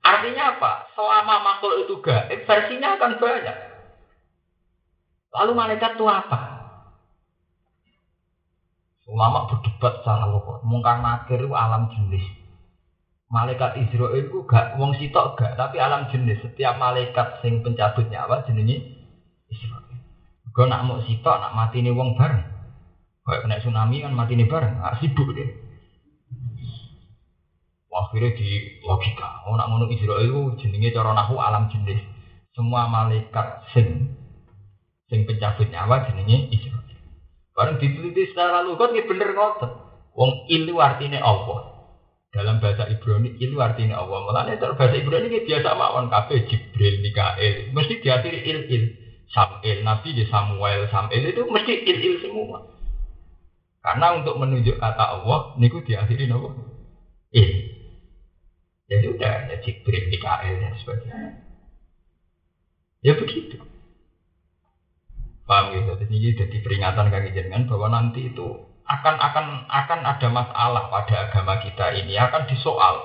Artinya apa? Selama makhluk itu gaib, versinya akan banyak. Lalu malaikat itu apa? Ulama berdebat secara lokal. Mungkar nakir alam jenis. Malaikat Israel itu gak wong sitok gak, tapi alam jenis. Setiap malaikat sing pencabut nyawa jenenge Israel. Gue nak mau sitok, nak mati nih wong bareng. Kayak kena tsunami kan mati nih bareng, ah, sibuk deh. Akhirnya di logika, oh nak ngono Israel itu jenenge cara nahu alam jenis. Semua malaikat sing sing pencabut nyawa jenenge Israel. Bareng diteliti secara lugat ini bener ngotot. Wong ilu artinya Allah. Dalam bahasa Ibrani itu artinya Allah. Mulanya dalam bahasa Ibrani ini biasa mawon kabeh Jibril, Mikael, mesti diakhiri il il. Samuel, Nabi di Samuel, Samuel itu mesti il il semua. Karena untuk menunjuk kata Allah, niku diakhiri nopo il. Ya sudah, ya Jibril, Mikael dan sebagainya. Ya begitu. Paham gitu? Jadi jadi peringatan kaki jenengan bahwa nanti itu akan akan akan ada masalah pada agama kita ini akan disoal.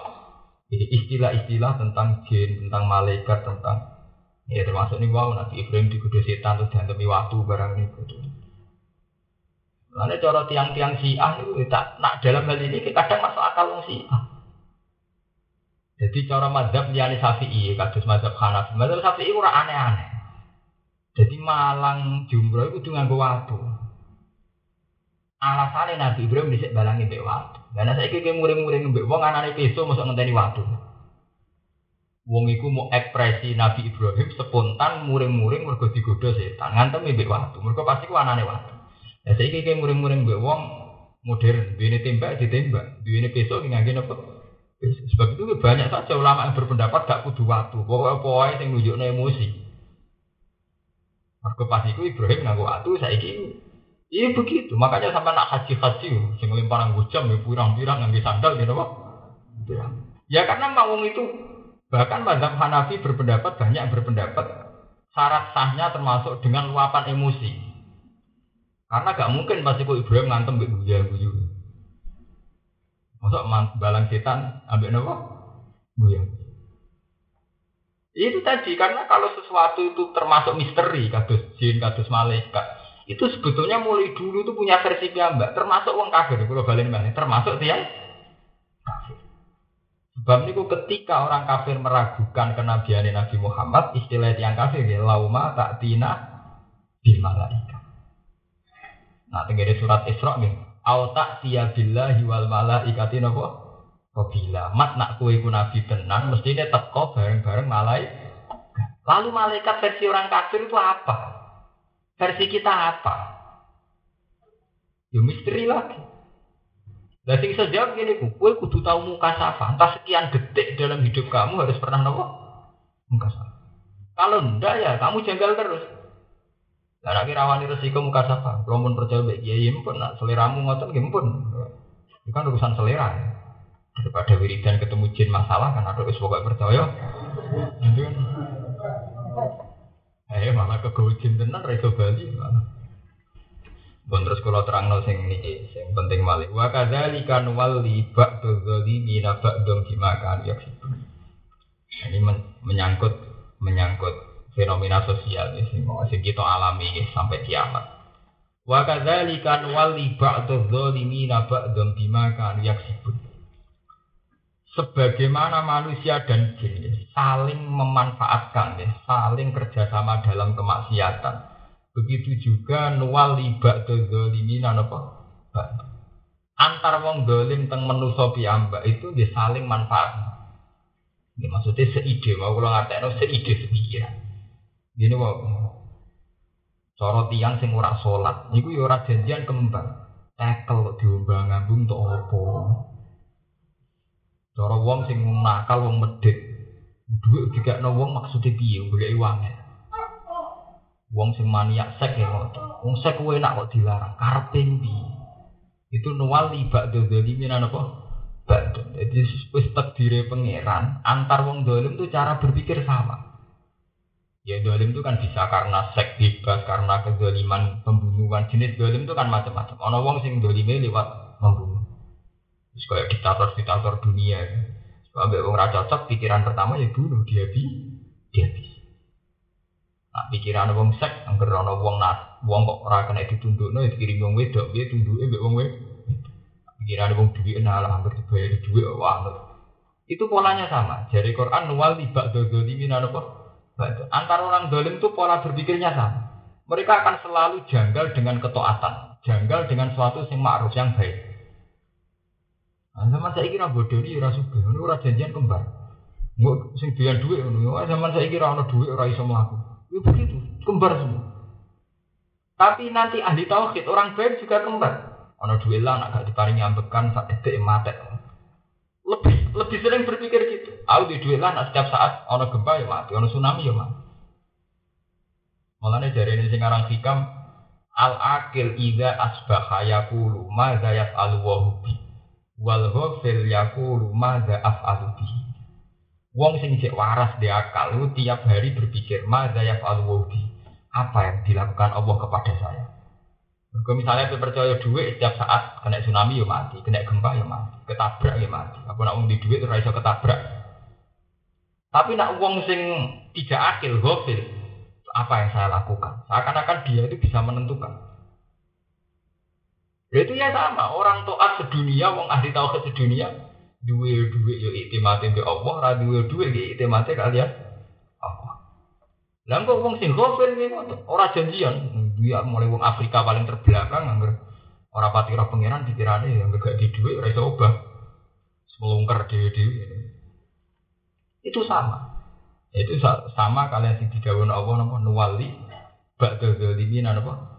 Jadi istilah-istilah tentang jin, tentang malaikat, tentang ya termasuk nih wow nanti Ibrahim digoda setan terus demi waktu barang ini gitu. Lalu cara tiang-tiang siah itu tak nak dalam hal ini kita kadang masuk akal wong siah. Jadi cara madhab liane Syafi'i, kados madhab Hanafi, madhab Syafi'i ora aneh-aneh. Jadi malang jumroh itu dengan waktu. Alasannya Nabi Ibrahim bisa balangi mbek waktu. Karena saya kira muring-muring mbek wong anane peso masuk ngenteni waktu. Wong iku mau ekspresi Nabi Ibrahim spontan muring-muring mergo digodha setan. Ngantem mbek waktu. Mergo pasti ku anane waktu. Lah saya kira muring-muring mbek wong modern, duwene tembak ditembak, duwene peso ngangge napa? Sebab itu banyak saja ulama yang berpendapat gak kudu waktu. Pokoknya pokoknya yang nunjukno emosi. Mergo pas iku Ibrahim nganggo watu saiki Iya begitu, makanya sampai nak haji haji, sing lempar nganggo jam, ya pirang-pirang nganggo sandal gitu apa? Ya karena mawung itu bahkan mazhab Hanafi berpendapat banyak berpendapat syarat sahnya termasuk dengan luapan emosi. Karena gak mungkin pasti kok Ibrahim ngantem mbek buja buju. Masuk balang setan ambek nopo? Buya. Itu tadi karena kalau sesuatu itu termasuk misteri, kados jin, kados malaikat, itu sebetulnya mulai dulu itu punya versi piyambak, termasuk wong kafir, kalau balik mana, termasuk tiang kafir. Sebab niku ketika orang kafir meragukan kenabian Nabi Muhammad, istilah tiang kafir ya lauma tak tina di malaikat. Nah, tenggene surat Isra nih, au tak tiya billahi wal malaikati napa? Bila mat nak kue ku nabi tenang, mestinya teko bareng-bareng malaikat. Lalu malaikat versi orang kafir itu apa? Versi kita apa? Ya misteri lagi. Nah, sing jawab gini, kue kudu tahu muka safa. Entah sekian detik dalam hidup kamu harus pernah nopo muka safa. Kalau enggak ya kamu jengkel terus. Lah nek rawani resiko muka safa. Kalau pun percaya baik ya pun nak seleramu ngotot nggih pun. Itu kan urusan selera ya daripada wiridan ketemu jin masalah kan ada wis percaya itu eh malah ke jin tenan reso bali Bon terus kalau terang no sing ini sing penting malih. Wa kadzalika nuwalli ba'dhu dzalimina ba'dhum dimakan ya. Ini men menyangkut menyangkut fenomena sosial ya, sing sing kita alami ya, sampai kiamat. Wa kadzalika nuwalli ba'dhu dzalimina ba'dhum dimakan yaksibun sebagaimana manusia dan jin saling memanfaatkan ya, saling kerjasama dalam kemaksiatan. Begitu juga nuwal libak dolimina apa? Antar wong dolim teng menuso piyambak itu dia saling manfaat. Ini maksudnya seide, mau kalau ngerti seide sepikiran. Gini mau sorot tiang sing ora sholat, niku ya ora janjian kembang. Tekel diombang ngambung untuk opo. Cara wong sing nakal wong medhit. Duit dikekno wong maksude piye golek uange. Wong sing maniak sek ya. Wong sek kuwi enak kok dilarang, karepe piye? Itu nuwal libak dzalimin apa? Bad. Jadi wis takdire pangeran, antar wong dolim itu cara berpikir sama. Ya dolim itu kan bisa karena seks bebas, karena kezaliman, pembunuhan. Jenis dolim itu kan macam-macam. Ono wong sing dolime lewat membunuh. Terus kayak diktator-diktator dunia. Sampai orang raja cocok, pikiran pertama ya bunuh dia bi, dia bi. Nah, pikiran wong sek, angker ana wong nat, wong kok ora kena ditundukno ya dikirim wong wedok, piye tunduke mbek wong wedok. Pikiran wong duwe nah lah angker dibayar duwe wah. Itu polanya sama. Jadi Quran nuwal tibak dodolimin apa? Antara orang dolim itu pola berpikirnya sama. Mereka akan selalu janggal dengan ketaatan, janggal dengan suatu yang ma'ruf yang baik. Nah, zaman saya kira bodoh ini rasa suka, ini ora janjian kembar. Nggak sing doyan duit ngono. Zaman saya kira ana duit ora iso mlaku. Ya begitu, kembar semua. Tapi nanti ahli tauhid orang baik juga kembar. Ana duit lah nak gak diparingi ambekan sak dedek mate. lebih lebih sering berpikir gitu. Aku di duit lah, nah, setiap saat ono gempa ya mati, ono tsunami ya mati. Malah dari ini sekarang hikam al akil ida asbaha yakulu madza yaf'alu wa wal ghafil yakulu madza af'alu bi Wong sing cek waras di akal lu tiap hari berpikir madza yaf'alu bi apa yang dilakukan Allah kepada saya. Kalau misalnya percaya duit setiap saat kena tsunami ya mati, kena gempa ya mati, ketabrak ya mati. Aku nak di duit terus iso ketabrak. Tapi nak uang sing tidak akil, gofil, apa yang saya lakukan? Seakan-akan dia itu bisa menentukan. Itu ya sama, orang toat sedunia, wong ahli tauhid sedunia, duwe duwe yo mati be Allah, duwe duwe yo mati kalian Allah. Lah kok wong sing gofil gitu, ora janjian, dia mulai wong Afrika paling terbelakang orang pati roh pangeran pikirannya ya gak di duit ora obah. Melungker dhewe-dhewe. Itu sama. Itu sama kalian sing digawon Allah napa? Nuwali ba'da zalimin apa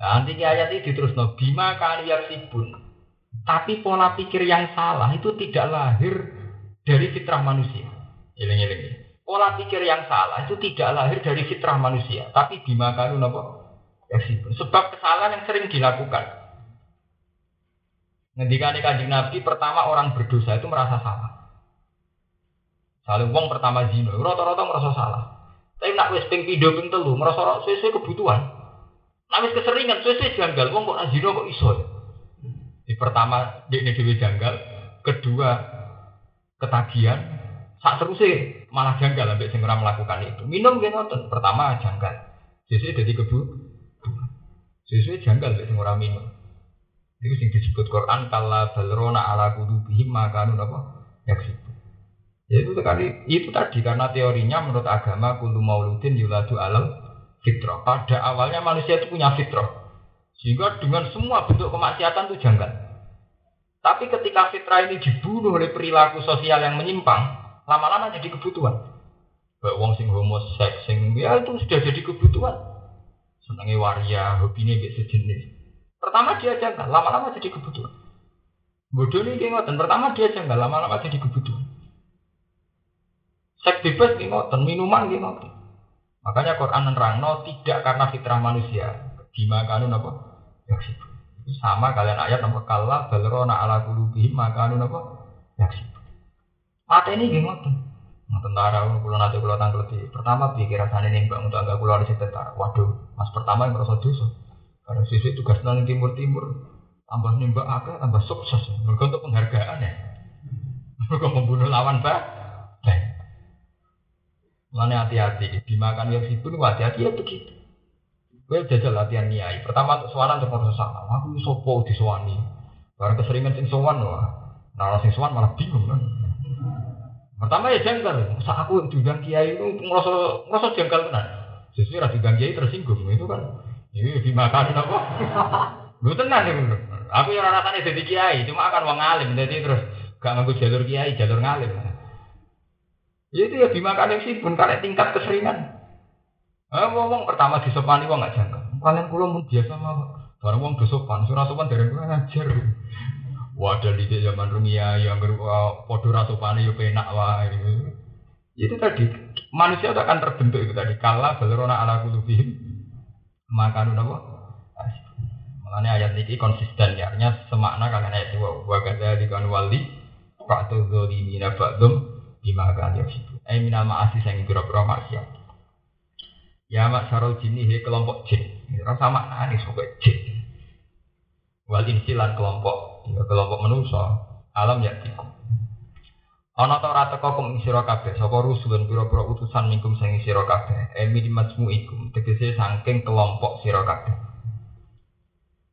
Nah, nanti ayat ini terus no bima kalian sibun tapi pola pikir yang salah itu tidak lahir dari fitrah manusia. Iling-iling. Pola pikir yang salah itu tidak lahir dari fitrah manusia, tapi dimakan apa? Sebab kesalahan yang sering dilakukan. Ngendikan kanjeng Nabi pertama orang berdosa itu merasa salah. Saling wong pertama zina, rata-rata merasa salah. Tapi nak wis ping pindho ping telu merasa sesuai kebutuhan. Nak wis keseringan sesuai janggal wong kok zina kok iso. Di pertama ini dhewe janggal, kedua ketagihan, Saat terusnya malah janggal sampai sing melakukan itu. Minum gitu. Pertama janggal. Sesuai jadi kebu. Sesuai janggal sampai sing minum. Itu sing disebut Quran kala balrona ala bihim makanun apa? Yaksibu. Ya itu sekali itu tadi karena teorinya menurut agama kulu mauludin yuladu alam fitrah. Pada awalnya manusia itu punya fitrah. Sehingga dengan semua bentuk kemaksiatan itu janggal. Tapi ketika fitrah ini dibunuh oleh perilaku sosial yang menyimpang, lama-lama jadi kebutuhan. Kayak wong sing homoseks sing ya itu sudah jadi kebutuhan. Senangnya waria, hobinya kayak sejenis. Pertama dia janggal, lama-lama jadi kebutuhan. Bodoh dia ngoten, pertama dia janggal, lama-lama jadi kebutuhan. Seks bebas ngoten, minuman ngoten. Makanya Quran no tidak karena fitrah manusia. Dimakanun apa? Yaksibu. Sama kalian ayat nomor kalah balrona ala kulubihim makanun apa? Yaksibu. Mata ini gimana tentara kulo nanti kulo tangkleti. Pertama pikir rasanya nih bang untuk agak kulo di tentara. Waduh, mas pertama yang merasa dosa. Karena sisi tugas nang timur timur tambah nimbak agak tambah sukses. Mereka untuk penghargaan ya. Mereka membunuh lawan pak. Mana hati-hati, dimakan yang sipun, hati-hati ya begitu. Gue jajal latihan niai. Pertama untuk suanan untuk merasa sama. Aku sopo di suwani. Barang keseringan sing suwan wah. Nah, sing suwan malah bingung kan. Pertama ya janggal. Masa aku diundang kiai itu ngerasa ngerasa janggal benar. Sesuai rasa diundang kiai tersinggung itu kan. Ini dimakan apa? [laughs] Lu tenang ya Aku yang rasanya jadi kiai, cuma akan wong alim, jadi terus gak ngaku jalur kiai, jalur ngalim. Ya itu ya dimakan yang pun karena tingkat keseringan. Ah, ngomong pertama disopani wong gak janggal. Kalian kulo mun biasa mah. Barang wong dosopan, surah sopan dari ngajar. Wadah di zaman rumia yang berupa podo rasopane yo penak wae. Itu tadi manusia akan terbentuk itu tadi kala balerona ala kulubihim maka apa? Makanya ayat ini konsisten ya, artinya semakna kalian ayat itu wa kata di kan wali faktu zolimina ba'dum bima kan ya situ. Eh minal ma'asi yang kira-kira maksiat. Ya mak sarul jini he kelompok jin. Rasa makna nih sebagai jin. Wal insilan kelompok ya kelompok manusia alam ya tiku ana ta ora teko kum sira kabeh sapa rusulun pira-pira utusan mingkum sing sira kabeh emi majmu'ikum tegese saking kelompok sira kabeh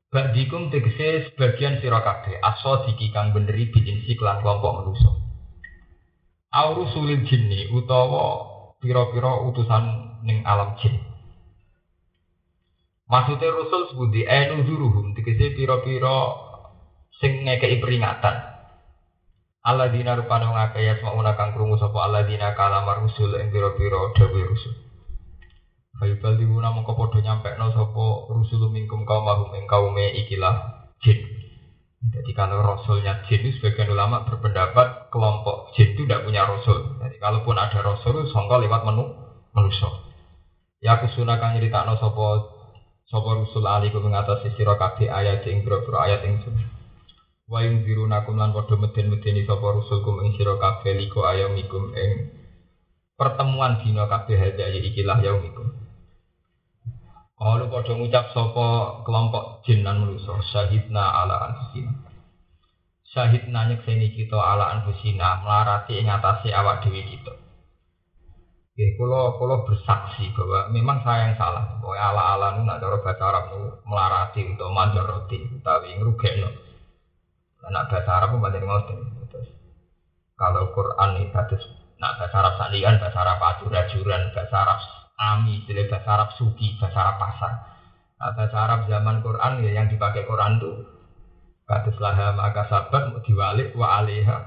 Badikum tegese sebagian sira kabeh aso diki kang beneri bijin siklan kelompok manusia Aurusulil jinni utawa pira-pira utusan ning alam jin Maksudnya Rasul sebuti enu duruhum, tegese pira-pira sing ngekei peringatan. Alladzina rupane wong akeh yasmauna kang krungu sapa alladzina kalamar rusul ing pira-pira dawuh rusul. Fayubal diwuna mongko padha nyampekno sapa rusul mingkum kaum mahum ing kaume ikilah jin. Jadi kalau rasulnya jin itu sebagian ulama berpendapat kelompok jin itu tidak punya rasul. Jadi kalaupun ada rasul, songkol lewat menu manusia. Ya aku sunakan nyeritakno sopo sopo rusul aliku mengatasi sira kabeh ayat ing boro ayat ing sun. Wa yunzirunakum lan padha meden-medeni sapa rusulkum ing sira kabeh liko ayamikum ing pertemuan dina kabeh hada ya ikilah yaumikum. Kalau pada ngucap sopo kelompok jin dan manusia, syahidna ala anfusina. Syahidna nyekseni kita ala anfusina, melarati ing awak dewi kita. Oke, kalau kalau bersaksi bahwa memang saya yang salah. Bahwa ala ala nu nak cara bahasa Arab nu melarati atau manjaroti, tapi ngrugekno. Nak bahasa Arab pun banyak kalau Quran ini nak bahasa Arab salian, bahasa Arab ajuran, bahasa Arab Ami, istilah bahasa Arab suki, bahasa Arab pasar. Nah, bahasa Arab zaman Quran ya yang dipakai Quran tuh laha maka sabat diwalik wa alaiha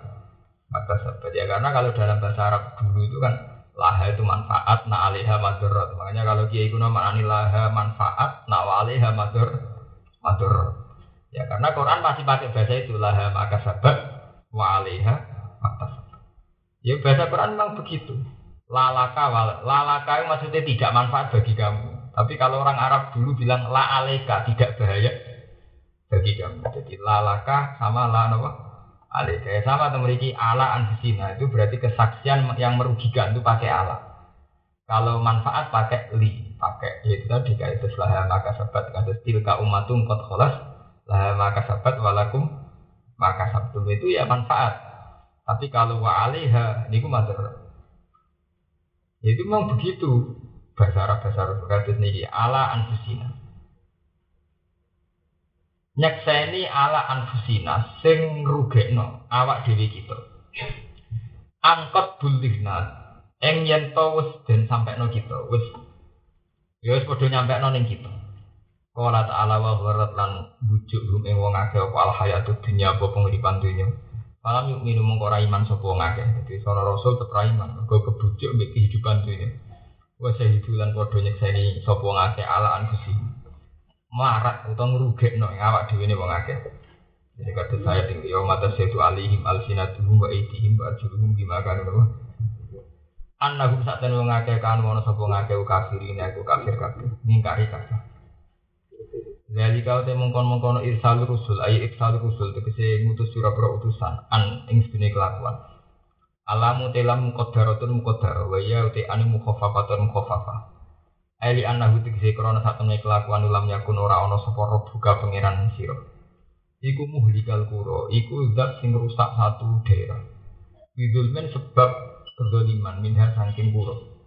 maka sabat ya karena kalau dalam bahasa Arab dulu itu kan laha itu manfaat na alaiha madorot. Makanya kalau kiai kuno maknani laha manfaat na wa alaiha mador ya karena Quran masih pakai bahasa itu laha maka sabat wa alaiha maka sabat ya bahasa Quran memang begitu lalaka lalaka itu maksudnya tidak manfaat bagi kamu. Tapi kalau orang Arab dulu bilang la aleka tidak bahaya bagi kamu. Jadi lalaka sama la apa? Aleka. Sama memiliki ala anfusina. Itu berarti kesaksian yang merugikan itu pakai ala. Kalau manfaat pakai li pakai ya itu tadi kayak itu lah maka sabat kata tilka umatum kot kholas lah maka sabat walakum maka sabtum itu ya manfaat. Tapi kalau wa alaiha ini Ya, itu memang begitu. Bahasa Arab, bahasa Arab berkata ini ala anfusina. Nyekseni ala anfusina sing rugekno awak dewi kita. Angkot bulihna eng yen to wis den sampekno kita, wis ya wis padha nyampekno ning kita. Qala ta'ala wa lan bujuk rum wong akeh apa al hayatud dunya apa penguripan dunya. Malam yuk minum mengkora iman sopo ngake. Jadi seorang rasul tetap iman. Gue kebujuk mbek kehidupan dunia. Gue sehidulan podo nyekseni sopo ngake ala anfusi. Marat atau ngerugek no yang awak dewi ini wong. Jadi kata saya tinggi yo mata setu alihim alsinatuhum wa aitihim wa arjuluhum bima kanu nopo. Annahum sak ten wong kan wono sapa ngake kafir ini aku kafir kafir. Ningkari kafir. Jadi kau teh mengkon mengkon irsal rusul, ayi irsal rusul tegese ngutus pira-pira utusan an ing sedune kelakuan. Alamu telam muqaddaratun muqaddar wa ya uti anu mukhaffafatun mukhaffafah. Eli anahu tegese krana satune kelakuan ulam yakun ora ana sapa buka pangeran sira. Iku muhlikal kuro, iku zat sing rusak satu daerah. Bidulmen sebab kedoliman minha saking kuro.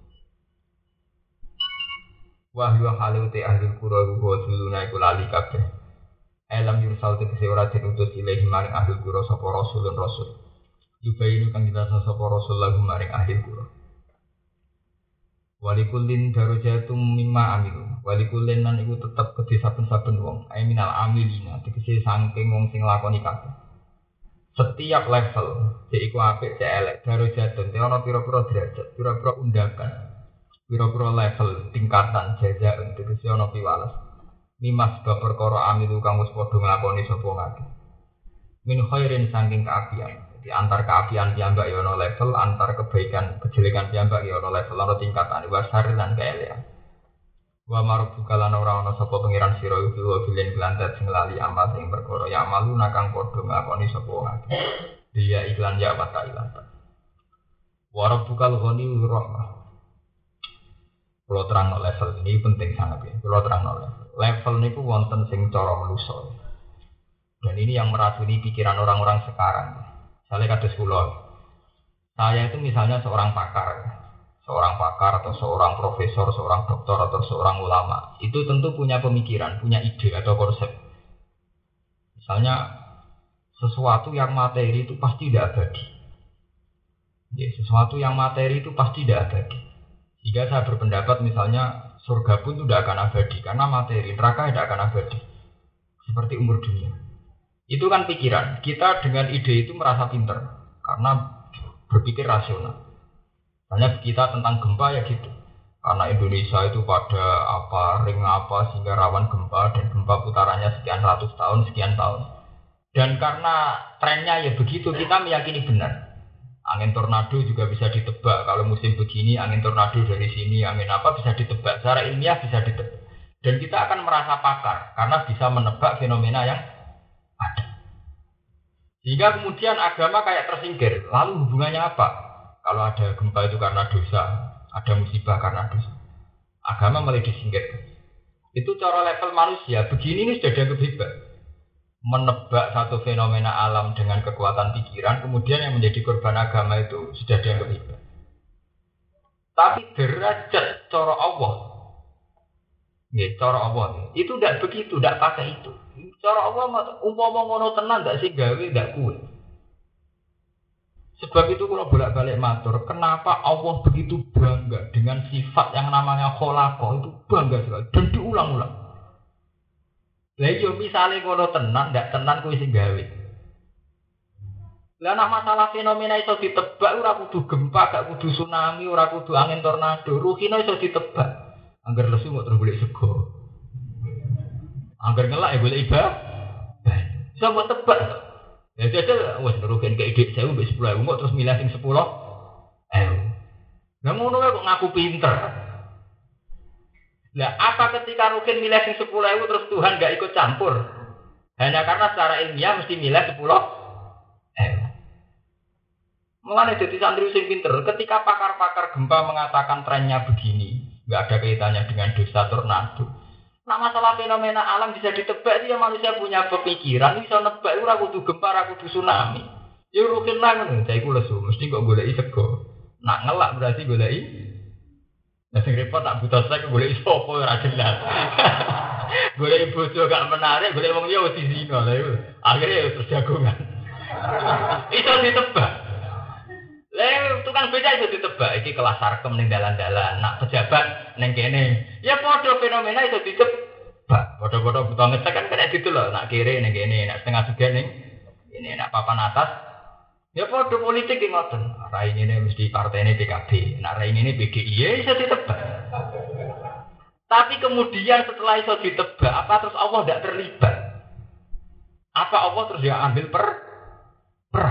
Wahyu halu te ahli kura wa suluna iku lali kabeh. Elam yursal te kese ora den utus ilahi maring ahli kura sapa rasulun rasul. Yubayinu kang dirasa sapa rasul lagu maring ahli kura. Walikullin darajatum mimma amilu. Walikullin nan iku tetep kedhe saben-saben wong. Ai minal amilina tegese saking wong sing lakoni kabeh. Setiap level, cek iku apik, cek elek, darajatun, te ana pira-pira derajat, pira-pira undakan, pira-pira level tingkatan jaja untuk si ono piwales. Mimas sebab perkara amilu kang wis padha nglakoni sapa ngake. Min khairin saking keapian. Di antar keapian piyambak ya level antar kebaikan kejelekan piyambak ya level ono tingkatan. Wa lan kaelean wa marubuka lan ora ono sapa pangeran sira iku wa bilen glantet sing lali amal sing perkara. Ya malu nakang padha nglakoni sapa ngake. Dia iklan ya apa ilan wa rabbukal ghani rahmah kalau terang no level ini penting sangat ya. Kalau terang no level. Level ini pun wonten sing cara menuso. Dan ini yang meracuni pikiran orang-orang sekarang. Saya kata sekolah. Saya itu misalnya seorang pakar, seorang pakar atau seorang profesor, seorang dokter atau seorang ulama. Itu tentu punya pemikiran, punya ide atau konsep. Misalnya sesuatu yang materi itu pasti tidak abadi. Ya, sesuatu yang materi itu pasti tidak abadi. Jika saya berpendapat misalnya surga pun tidak akan abadi karena materi neraka tidak akan abadi seperti umur dunia. Itu kan pikiran. Kita dengan ide itu merasa pinter karena berpikir rasional. Misalnya kita tentang gempa ya gitu. Karena Indonesia itu pada apa ring apa sehingga rawan gempa dan gempa putarannya sekian ratus tahun sekian tahun. Dan karena trennya ya begitu, kita meyakini benar. Angin tornado juga bisa ditebak. Kalau musim begini, angin tornado dari sini, angin apa bisa ditebak. Secara ilmiah bisa ditebak. Dan kita akan merasa pakar karena bisa menebak fenomena yang ada. Sehingga kemudian agama kayak tersingkir. Lalu hubungannya apa? Kalau ada gempa itu karena dosa, ada musibah karena dosa. Agama mulai disingkirkan. Itu cara level manusia. Begini ini sudah dianggap hebat menebak satu fenomena alam dengan kekuatan pikiran, kemudian yang menjadi korban agama itu sudah dianggap hebat. Tapi derajat cara Allah, ya, cara Allah itu tidak begitu, tidak pakai itu. Cara Allah umpama ngono tenan tidak sih gawe tidak kuat. Sebab itu kalau bolak-balik matur, kenapa Allah begitu bangga dengan sifat yang namanya kholako itu bangga sekali dan diulang-ulang. Lah yo iya, misale ngono tenan, ndak tenan kuwi sing gawe. Lah masalah fenomena iso ditebak ora kudu gempa, gak kudu tsunami, ora kudu angin tornado, ruhino iso ditebak. Angger lesu kok terus golek sego. Angger ngelak ya golek iba. Iso mbok tebak. Ya jajal wis rugen ke ide 1000 mbek 10000 kok terus milih sing 10. Eh. Lah ngono kok ngaku pinter. Nah, apa ketika Rukin milih sing sepuluh ewu terus Tuhan gak ikut campur? Hanya karena secara ilmiah mesti milih sepuluh ewu. Mulai jadi santri sing pinter. Ketika pakar-pakar gempa mengatakan trennya begini, nggak ada kaitannya dengan dosa tornado. Nah masalah fenomena alam bisa ditebak dia manusia punya pemikiran bisa nebak ora kudu gempa ora tsunami. Ya rukin lah saya lesu, mesti kok goleki sego. Nak ngelak berarti goleki Sing repot tak buta sek boleh iso apa ora jelas. [laughs] Boleh bojo gak menarik, boleh wong liya wis zina lha iku. Akhire terus jagongan. [laughs] Iso ditebak. Lah tukang beca iso ditebak iki kelas sarkem ning dalan-dalan, nak pejabat ning kene. Ya padha fenomena iso ditebak. Padha-padha buta ngecek kan kena gitu loh, nak kiri ning kene, nak setengah juga ning ini nak papan atas Ya pada politik yang ngoten. Rai ini mesti partai ini PKB, nah rai ini PDI ya bisa ditebak. Tapi kemudian setelah itu ditebak, apa terus Allah tidak terlibat? Apa Allah terus dia ambil per per?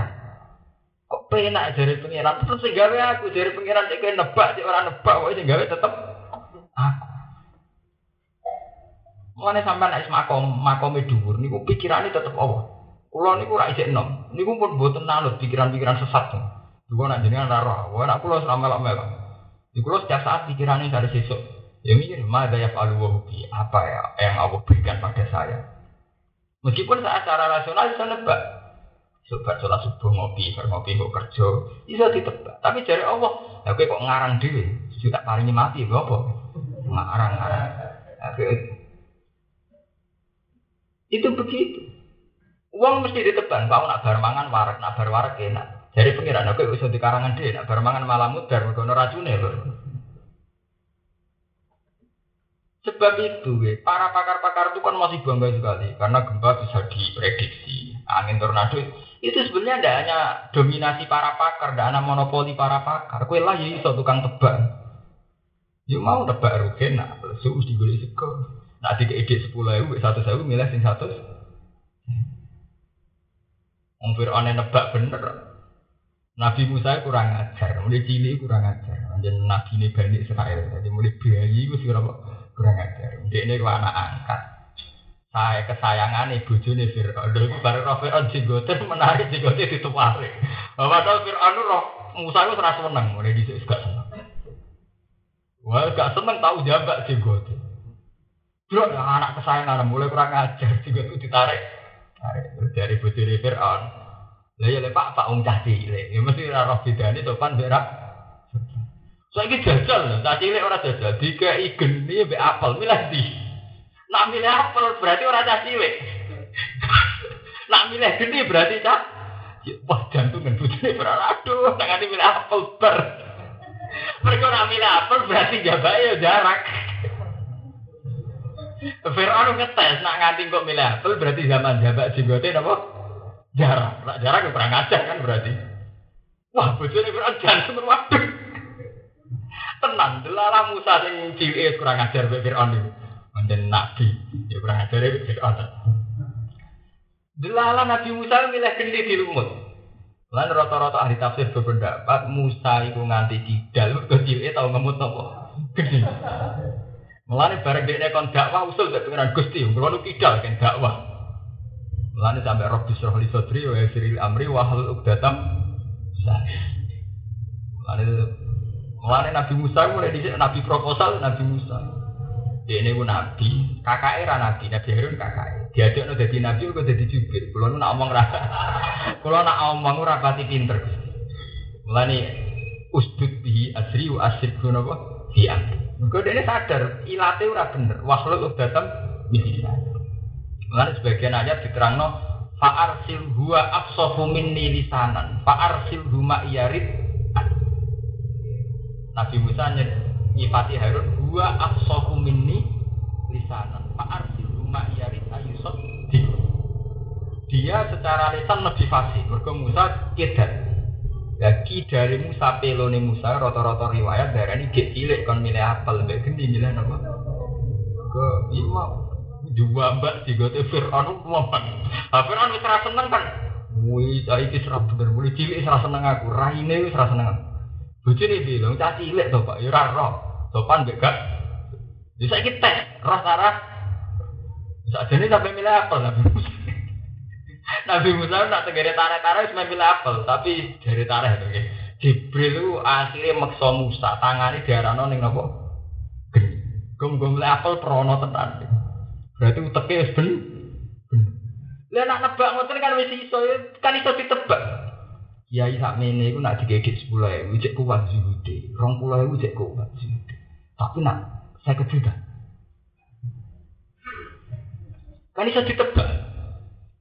Kok penak dari pengiran? Terus gawe aku dari pengiran cek nebak, cek orang nebak, kok sing gawe tetep aku. Mulane sampean nek makom makome dhuwur niku pikirane tetep Allah. Kulo niku ora isih enom. Niku pun mboten nanut pikiran-pikiran sesat. Juga nak jenengan ora roh. Wah nak kulo melok-melok. Di kulo setiap saat pikirannya dari sesuk. Ya mikir, mada ya wa Apa ya yang Allah berikan pada saya. Meskipun saat secara rasional bisa nebak. Sobat sholat subuh ngopi, ngopi kok kerja, bisa ditebak. Tapi dari Allah, ya kok ngarang diri, sudah paringnya mati, apa? Ngarang-ngarang. Itu begitu. Uang mesti ditebang, kau nak bar mangan warak, nak bar warak enak. Jadi pengiran aku bisa di karangan deh, nak bar mangan malah mudar, mereka racunnya loh. Sebab itu, para pakar-pakar itu kan masih bangga sekali karena gempa bisa diprediksi. Angin tornado itu sebenarnya tidak hanya dominasi para pakar, tidak hanya monopoli para pakar. Kue lah ya iso tukang tebak. Yuk mau tebak rugen, nak lesu dibeli sego. Nak tiga ide sepuluh ribu, satu ribu milih sing satu. Wong Fir'aun nebak bener. Nabi Musa kurang ajar, mulai cilik kurang ajar. Jadi Nabi ini Bani Israel, jadi mulai bayi itu kurang ajar. Dia ini anak angkat. Saya kesayangan ibu juni Fir'aun. Itu baru roh Fir'aun jenggotin menarik jenggotin di tuwari. Padahal Fir'aun roh Musa itu serasa menang, mulai di gak seneng. Wah, gak seneng tahu jambak jenggotin. Bro, anak kesayangan mulai kurang ajar, itu ditarik dari bujuri Fir'aun. Lah ya Pak Pak wong cah cilik. Ya mesti ora roh bedane sopan mbek Saiki jajal, cah cilik ora jajal. Dikai geni mbek apel milih di. Nak milih apel berarti ora cah cilik. [laughs] Nak milih geni berarti cah Wah jantungan bujuri Fir'aun. Aduh, ngerti milih apel ber. [laughs] Mereka nak milih apel berarti jabai ya jarak. Fir'aun ngetes nak nganti kok milih apel berarti zaman jabak jenggote napa? Jarang. Nak jarang kurang ajar kan berarti. Wah, bojone Fir'aun jantung waduh. Tenang, delala Musa sing cilik kurang ajar mbek Fir'aun. Manten nabi, ya kurang ajar mbek Fir'aun. Delalah Nabi Musa milih geni di lumut. Lan rata-rata ahli tafsir berpendapat Musa itu nganti kidal kecil tau ngemut nopo. Geni. Mulane bareng dekne kon dakwah usul gak pengenan Gusti, ngono kidal kan dakwah. Mulane sampai roh bisroh li sodri wa yasiril amri wa hal uqdatam Mulane mulane Nabi Musa mulai dhisik nabi proposal Nabi Musa. Ini pun nabi, kakak era nabi, nabi Harun kakak. Dia ada jadi nabi, kok jadi jubir. Kalau nak omong rasa, kalau [laughs] nak omong ora pati pinter. Mulane usdud bihi asri wa asir guna apa? Mergo dia sadar ilate ora bener. Wakhlul datang bisa. Mulane sebagian ayat diterangno fa'arsil huwa afsahu minni lisanan fa'arsil huma iyarid Nabi Musa nyifati Harun huwa afsahu minni lisanan fa'arsil huma iyarid ayusot dia secara lisan lebih fasih mergo Musa kedan Lagi dari Musa pelone Musa rata-rata riwayat darah ini gak cilik kon milih apel mbak gendi milih apa? Ke iya dua mbak tiga tuh Fir'aun ngomong. Ah Fir'aun wis seneng kan. Wih, saya iki serap bener mulai cilik serah seneng aku, raine wis serah seneng. Bojone bilang cah cilik to Pak, ya ora roh. Sopan mbek gak. Ya saiki teh, roh sarah. Sakjane sampai milih apel Musa. Nabi Musa nak tegere tarik-tarik cuma milih apel, tapi dari tarik itu. Jibril itu akhirnya maksa Musa, tangannya diarano ning nopo? Gum-gum milih apel prono tenan. Berarti uteknya wis ben. Lah nak nebak ngoten kan wis iso, kan iso ditebak. Kiai sakmene iku nak digegit 10.000 cek kuat zuhude. 20.000 cek kuat zuhude. Tapi nak saya juta. Kan iso ditebak.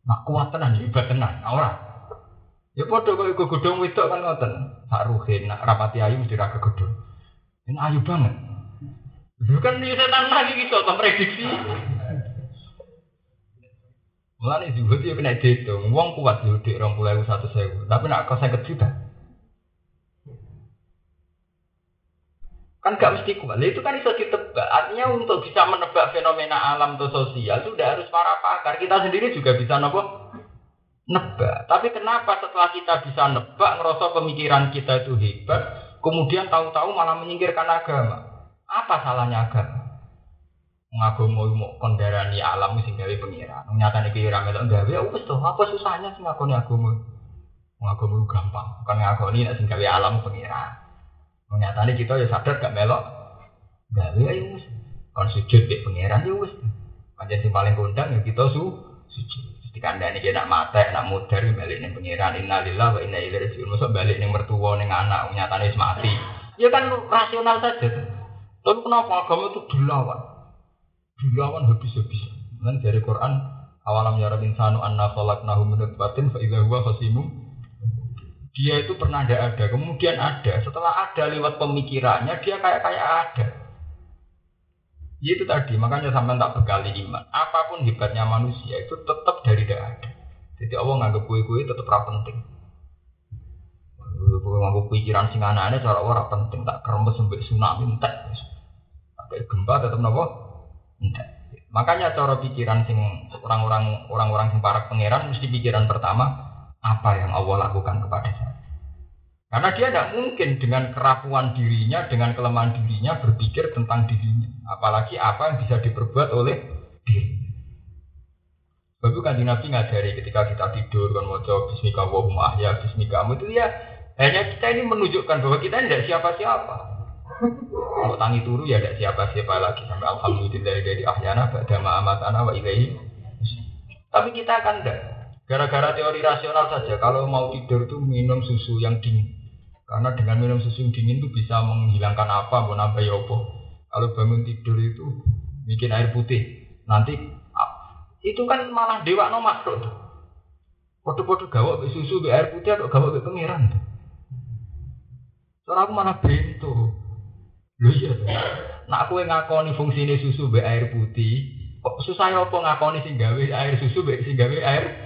Nak kuat tenan, hebat tenan, ora. Ya padha kok iku godhong wedok kan ngoten. Sak ruhin nak rapati ayu mesti ra kegodhong. Ini ayu banget. Lu kan ini setan lagi gitu, atau prediksi. Mulane zuhud ya kena dihitung. Wong kuat zuhud di puluh satu sewu. Tapi nak kau saya juta. Kan gak mesti kuat. Itu kan bisa ditebak. Artinya untuk bisa menebak fenomena alam atau sosial itu udah harus para pakar. Kita sendiri juga bisa nopo nebak. Tapi kenapa setelah kita bisa nebak, ngerasa pemikiran kita itu hebat, kemudian tahu-tahu malah menyingkirkan agama? Apa salahnya agama? Ngagomo mau kondarani alam sing gawe pengiran. Nyatane ki ora melok gawe, wis to, apa susahnya sing ngakoni agama? Ngagomo gampang, bukan ngakoni nek sing gawe alam pengiran. Nyatane kita ya sadar gak melok gawe ya wis. Kon sujud ke pengiran ya wis. Pancen sing paling kondang ya kita su sujud. dikandani dia nak mata, nak mudar, balik nih pengiran innalillah wa inna ilaihi rajiun. Balik nih mertua nih anak, nyatane wis mati. Ya kan rasional saja. Tapi kenapa agama itu dilawan? Dilawan habis-habis. Dan dari Quran, awalam ya insanu anna khalaqnahu min idza huwa khasimun dia itu pernah ada ada, kemudian ada. Setelah ada lewat pemikirannya, dia kayak kayak ada. Ya itu tadi, makanya sampai tak berkali iman. Apa pun hebatnya manusia itu tetap dari tidak ada. Jadi Allah nganggap kue-kue tetap ra penting. Kue nganggap pikiran sing aneh cara orang penting tak kerembes sampai tsunami entek. Sampai gempa tetap nopo entek. Makanya cara pikiran sing orang-orang orang-orang sing para pangeran mesti pikiran pertama apa yang Allah lakukan kepada saya. Karena dia tidak mungkin dengan kerapuan dirinya, dengan kelemahan dirinya berpikir tentang dirinya. Apalagi apa yang bisa diperbuat oleh dirinya. Itu kan Nabi ngajari ketika kita tidur kan coba bismika wa ya bismika itu ya hanya kita ini menunjukkan bahwa kita tidak siapa-siapa. Mau tangi turu ya tidak siapa-siapa lagi sampai alhamdulillah dari ahyana pada ma'amatana wa ilaihi. Tapi kita akan tidak. Gara-gara teori rasional saja, kalau mau tidur itu minum susu yang dingin. Karena dengan minum susu yang dingin itu bisa menghilangkan apa, mau nambah ya apa. Kalau bangun tidur itu bikin air putih, nanti itu kan malah dewa no makhluk. Foto-foto gawak be susu be air putih atau gawak be pengiran. Soalnya aku malah bento. Lho iya Nak aku ngakoni fungsi ini susu be air putih, kok susah ya apa ngakoni sing gawe air susu be sing gawe air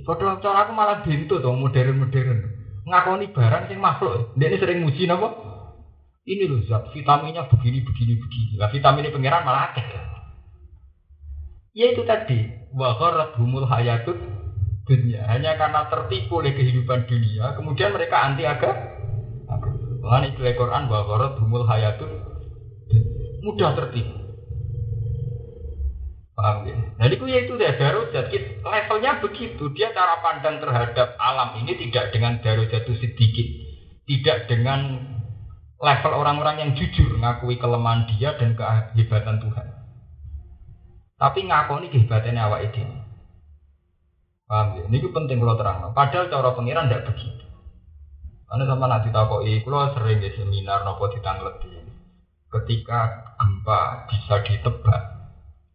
foto cara aku malah bintu tuh modern-modern. Ngakoni barang sing makhluk. Dia ini sering muji napa? Ini loh zat vitaminnya begini begini begini. Vitamin ini pangeran malah akeh. Ya itu tadi. Wa gharrat humul hayatut dunia. Hanya karena tertipu oleh kehidupan dunia, kemudian mereka anti agama. Mengenai Quran bahwa korot humul hayatun mudah tertipu. Paham ya? Nah itu ya itu deh darujat. Levelnya begitu. Dia cara pandang terhadap alam ini tidak dengan darujat itu sedikit. Tidak dengan level orang-orang yang jujur ngakui kelemahan dia dan kehebatan Tuhan. Tapi ngakoni kehebatannya awak itu. Paham ya? Ini penting kalau terang. Padahal cara pengiran tidak begitu. Karena sama nanti takoi, kalau sering di seminar nopo ditanglet ketika gempa bisa ditebak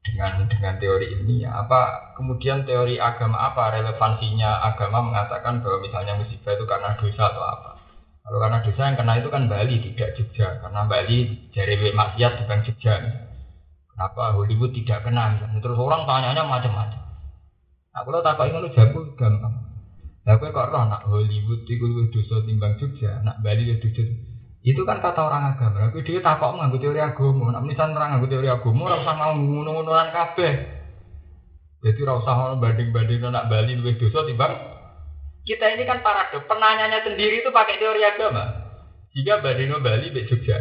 dengan dengan teori ilmiah apa kemudian teori agama apa relevansinya agama mengatakan bahwa misalnya musibah itu karena dosa atau apa? Kalau karena dosa yang kena itu kan Bali tidak Jogja. Karena Bali jari maksiat bukan Jogja. Kenapa Hollywood tidak kena? Misalnya. terus orang tanyanya macam-macam. Nah kalau tak ingin lu jago gampang. Nah, kok roh nak Hollywood itu dosa timbang Jogja, nak Bali itu dosa itu kan kata orang agama. Tapi dia takut mengambil teori agama. Nak misalnya orang mengambil teori agama, orang usah mau ngono-ngonoan kabeh. Jadi ora usah banding-banding nak Bali lebih dosa timbang kita ini kan paradok. Penanyanya sendiri itu pakai teori agama. Jika Badino Bali be Jogja.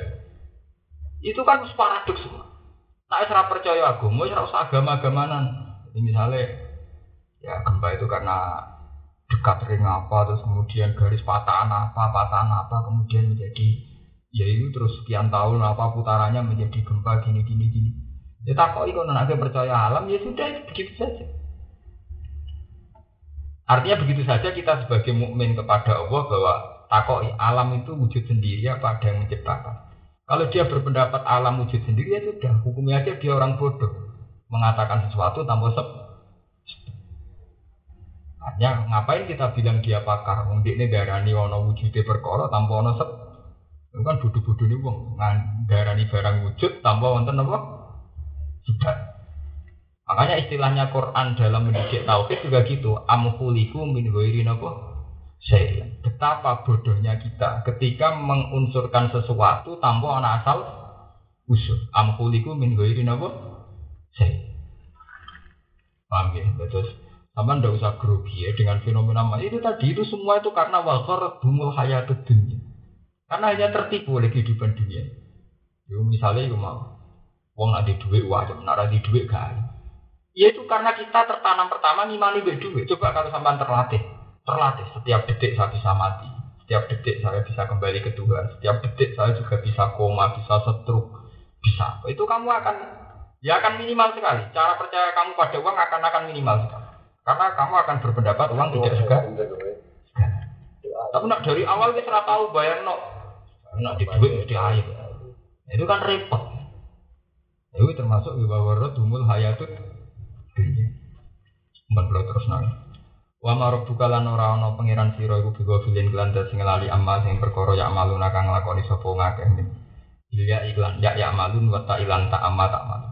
Itu kan paradok semua. Tak serap percaya agama, ora usah agama-agamanan. Ini misalnya ya gempa itu karena dekat ring apa terus kemudian garis patahan apa patahan apa kemudian menjadi ya itu terus sekian tahun apa putarannya menjadi gempa gini gini gini. Ya tak kok ikut nanti percaya alam ya sudah begitu saja. Artinya begitu saja kita sebagai mukmin kepada Allah bahwa takoi alam itu wujud sendiri apa ada yang menciptakan? Kalau dia berpendapat alam wujud sendiri ya sudah hukumnya aja dia orang bodoh. Mengatakan sesuatu tanpa sep hanya ngapain kita bilang dia pakar? Wong ini darani ono wujudnya perkara tanpa ono sep itu kan bodoh-bodoh nih wong darani barang wujud tanpa wonten apa? Sudah. Makanya istilahnya Quran dalam mendidik tauhid juga gitu. Amhuliku min ghairi napa? Saya. Betapa bodohnya kita ketika mengunsurkan sesuatu tanpa anak asal usul. Amhuliku min ghairi napa? Saya. Paham ya? Terus sama ndak usah grogi ya dengan fenomena itu tadi itu semua itu karena wakar bumul hayat dunia karena hanya tertipu oleh kehidupan dunia. Yo misalnya itu mau, uang ada duit wajib, nara di duit gak Ya itu karena kita tertanam pertama ngimani duit duit. Coba kalau sampai terlatih, terlatih setiap detik saya bisa mati, setiap detik saya bisa kembali ke Tuhan, setiap detik saya juga bisa koma, bisa setruk, bisa. Itu kamu akan ya akan minimal sekali. Cara percaya kamu pada uang akan akan minimal sekali. Karena kamu akan berpendapat uang tidak juga. Tapi nak dari awal kita tahu bayang no nak di duit mesti air. Itu kan repot. Itu termasuk bahwa dumul hayatut dunia. Mbak terus nang. Wa marok buka lan ora ana pangeran sira iku bigo filin gelanda sing lali amal sing perkara ya amalun kang nglakoni sapa ngakeh min. Ya iklan ya ya amalun wa ilan ta amma ta amal.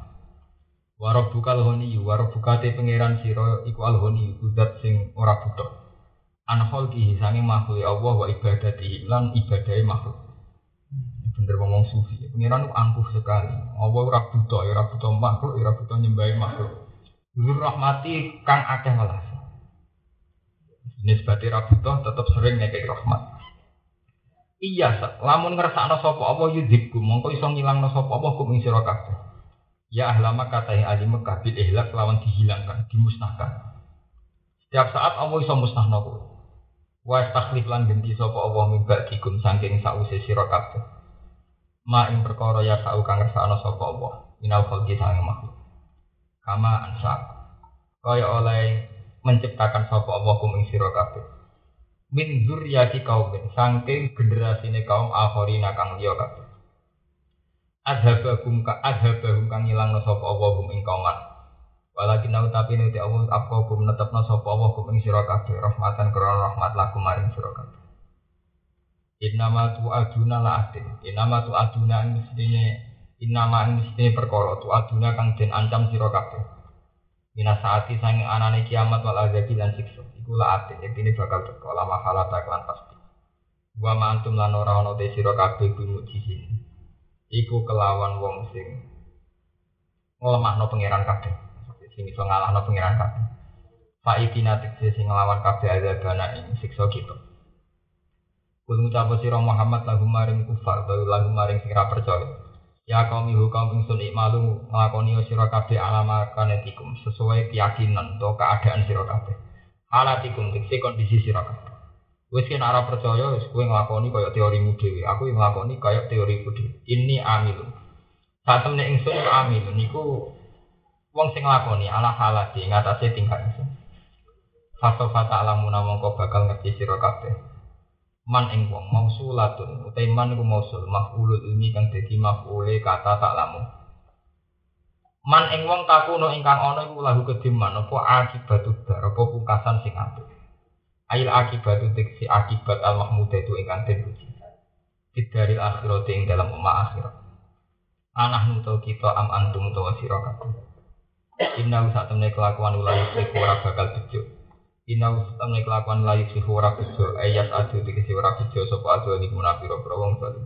Wa rabbuka al-ghani wa rabbuka te pangeran sira iku al-ghani zat sing ora butuh. An khalqihi sange makhluk Allah wa ibadati lan ibadahe makhluk bener ngomong sufi. Pengiran itu angkuh sekali. Allah ora buta, ya ora buta makhluk, ya ora buta nyembah makhluk. Nur rahmati kang akeh welas. Nisbati ra buta tetep sering ngekek rahmat. Iya, lamun ngrasakno sapa apa yudhibku, mongko iso ngilangno sapa apa kum ing sira kabeh. Ya ahlama katai ahli Mekah bil ihlak lawan dihilangkan, dimusnahkan. Setiap saat Allah iso musnahno kowe. Wa takhlif lan ganti sapa Allah mimba dikum saking sause sira kabeh ma ing perkara ya tau kang ngersakno sapa Allah. Minal khalqi sang makhluk. Kama ansa kaya oleh menciptakan sapa Allah kum ing sira kabeh. Min zurriyati kaumin saking generasine kaum akhirina kang liya kabeh. Adhabahum ka adhabahum kang ilangno sapa Allah kum ing kauman. Walakin nau tapi nuti Allah apa kum netepno sapa Allah kum ing sira rahmatan krana rahmat lakum maring sira Innama tu aduna la atin. Innama tu aduna mestine innama mestine perkara tu aduna kang den ancam sira kabeh. Mina saati sange anane kiamat wal azabi lan siksa. Iku la atin. Intine bakal teko lama halata lan pasti. Wa ma antum lan ora ana te sira. Iku kelawan wong sing ngelemahno pangeran kabeh. Sing iso ngalahno pangeran kabeh. Fa'idina tikse sing nglawan kabeh azabana ing siksa kita. Kul ngucap sira Muhammad lagu maring kufar utawa lagu maring sing percaya. Ya kaum ibu kaum ingsun ikmalu nglakoni sira kabeh alama kanetikum sesuai keyakinan atau keadaan sira kabeh. Halatikum tikse kondisi sira kabeh. Wis kena ora percaya wis kowe nglakoni kaya teorimu dhewe. Aku yang nglakoni kaya teoriku dhewe. Ini amil. Saat temne ingsun amil niku wong sing nglakoni ala halati ngatasé tingkat ingsun. Fato fata alamuna mongko bakal ngerti sira kabeh. Man ing wong mausulatun utai man iku mausul maf'ulul ilmi kang dadi maf'ule kata tak lamu. Man ing wong takuno ingkang ana iku lahu kediman apa akibatu dar apa pungkasan sing apik. Ail akibatu tiksi akibat al mahmudah itu ingkang den puji. Bidaril akhirat ing dalam umat akhirat. Anah nuto kita am antum utawa sira kabeh. Inna sak temne kelakuan ulah ora bakal bejo. Inau temne kelakuan layu si ora ayat adu dikisi ora sapa adu ini kuna piro piro wong zalim.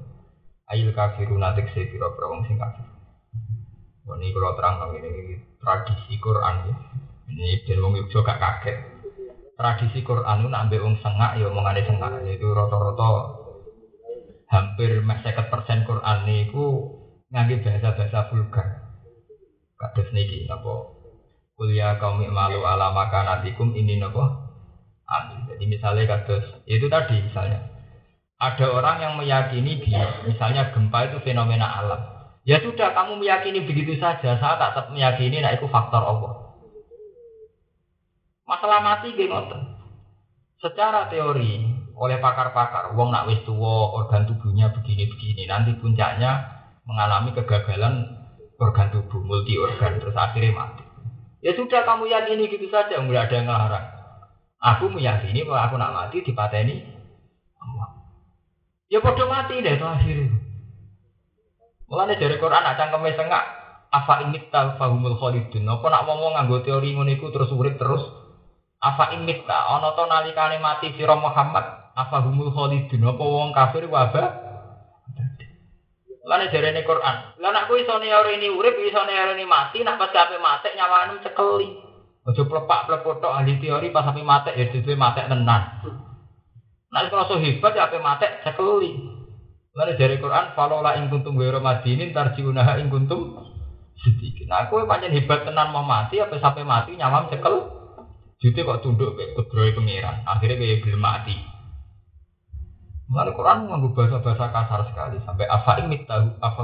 Ayil kafiru natik si piro piro wong sing kafir. Ini kalau terang ini tradisi Quran ya. Ini ben wong Yogyo gak kaget. Tradisi Quran itu nambah wong sengak ya omongane sengak yaitu rata-rata hampir 50% Quran niku ngangge bahasa-bahasa vulgar. Kados niki napa kuliah kaum malu ala makanatikum ini nopo amin. Jadi misalnya kados itu tadi misalnya ada orang yang meyakini dia misalnya gempa itu fenomena alam. Ya sudah kamu meyakini begitu saja, saya tak tetap meyakini nah itu faktor Allah. Masalah mati gimana? Secara teori oleh pakar-pakar, wong nak wis tua, organ tubuhnya begini-begini, nanti puncaknya mengalami kegagalan organ tubuh, multi organ, terus akhirnya mati. Ya sudah kamu yakini gitu saja, nggak ada yang ngelarang. Aku meyakini bahwa aku nak mati di ini. Ya bodoh mati deh itu akhirnya. Mulane dari Quran nak cangkeme sengak imit tal fahumul khalidun. Apa nak ngomong nganggo teori ngono iku terus urip terus afa imit ta ana to nalikane mati sira Muhammad afa humul khalidun. Apa wong kafir wabah Lane jarene Quran. Lah nek kuwi iso ini urip, iso ini mati, nak pas kape mati nyawanu cekeli. Aja plepak plepot tok ahli teori pas sampe mati ya dite mati tenan. Nek so hebat ya ape mati cekeli. Lane jare Quran, "Falola ing kuntum ghairu madinin tarjiunaha ing kuntum sedikit. Nah, kowe pancen hebat tenan mau mati apa sampai mati nyawam cekel. Jute kok tunduk kayak kudroy pengiran. Akhirnya kayak belum mati. Mengenai Quran menganggu bahasa-bahasa kasar sekali sampai apa ini tahu apa.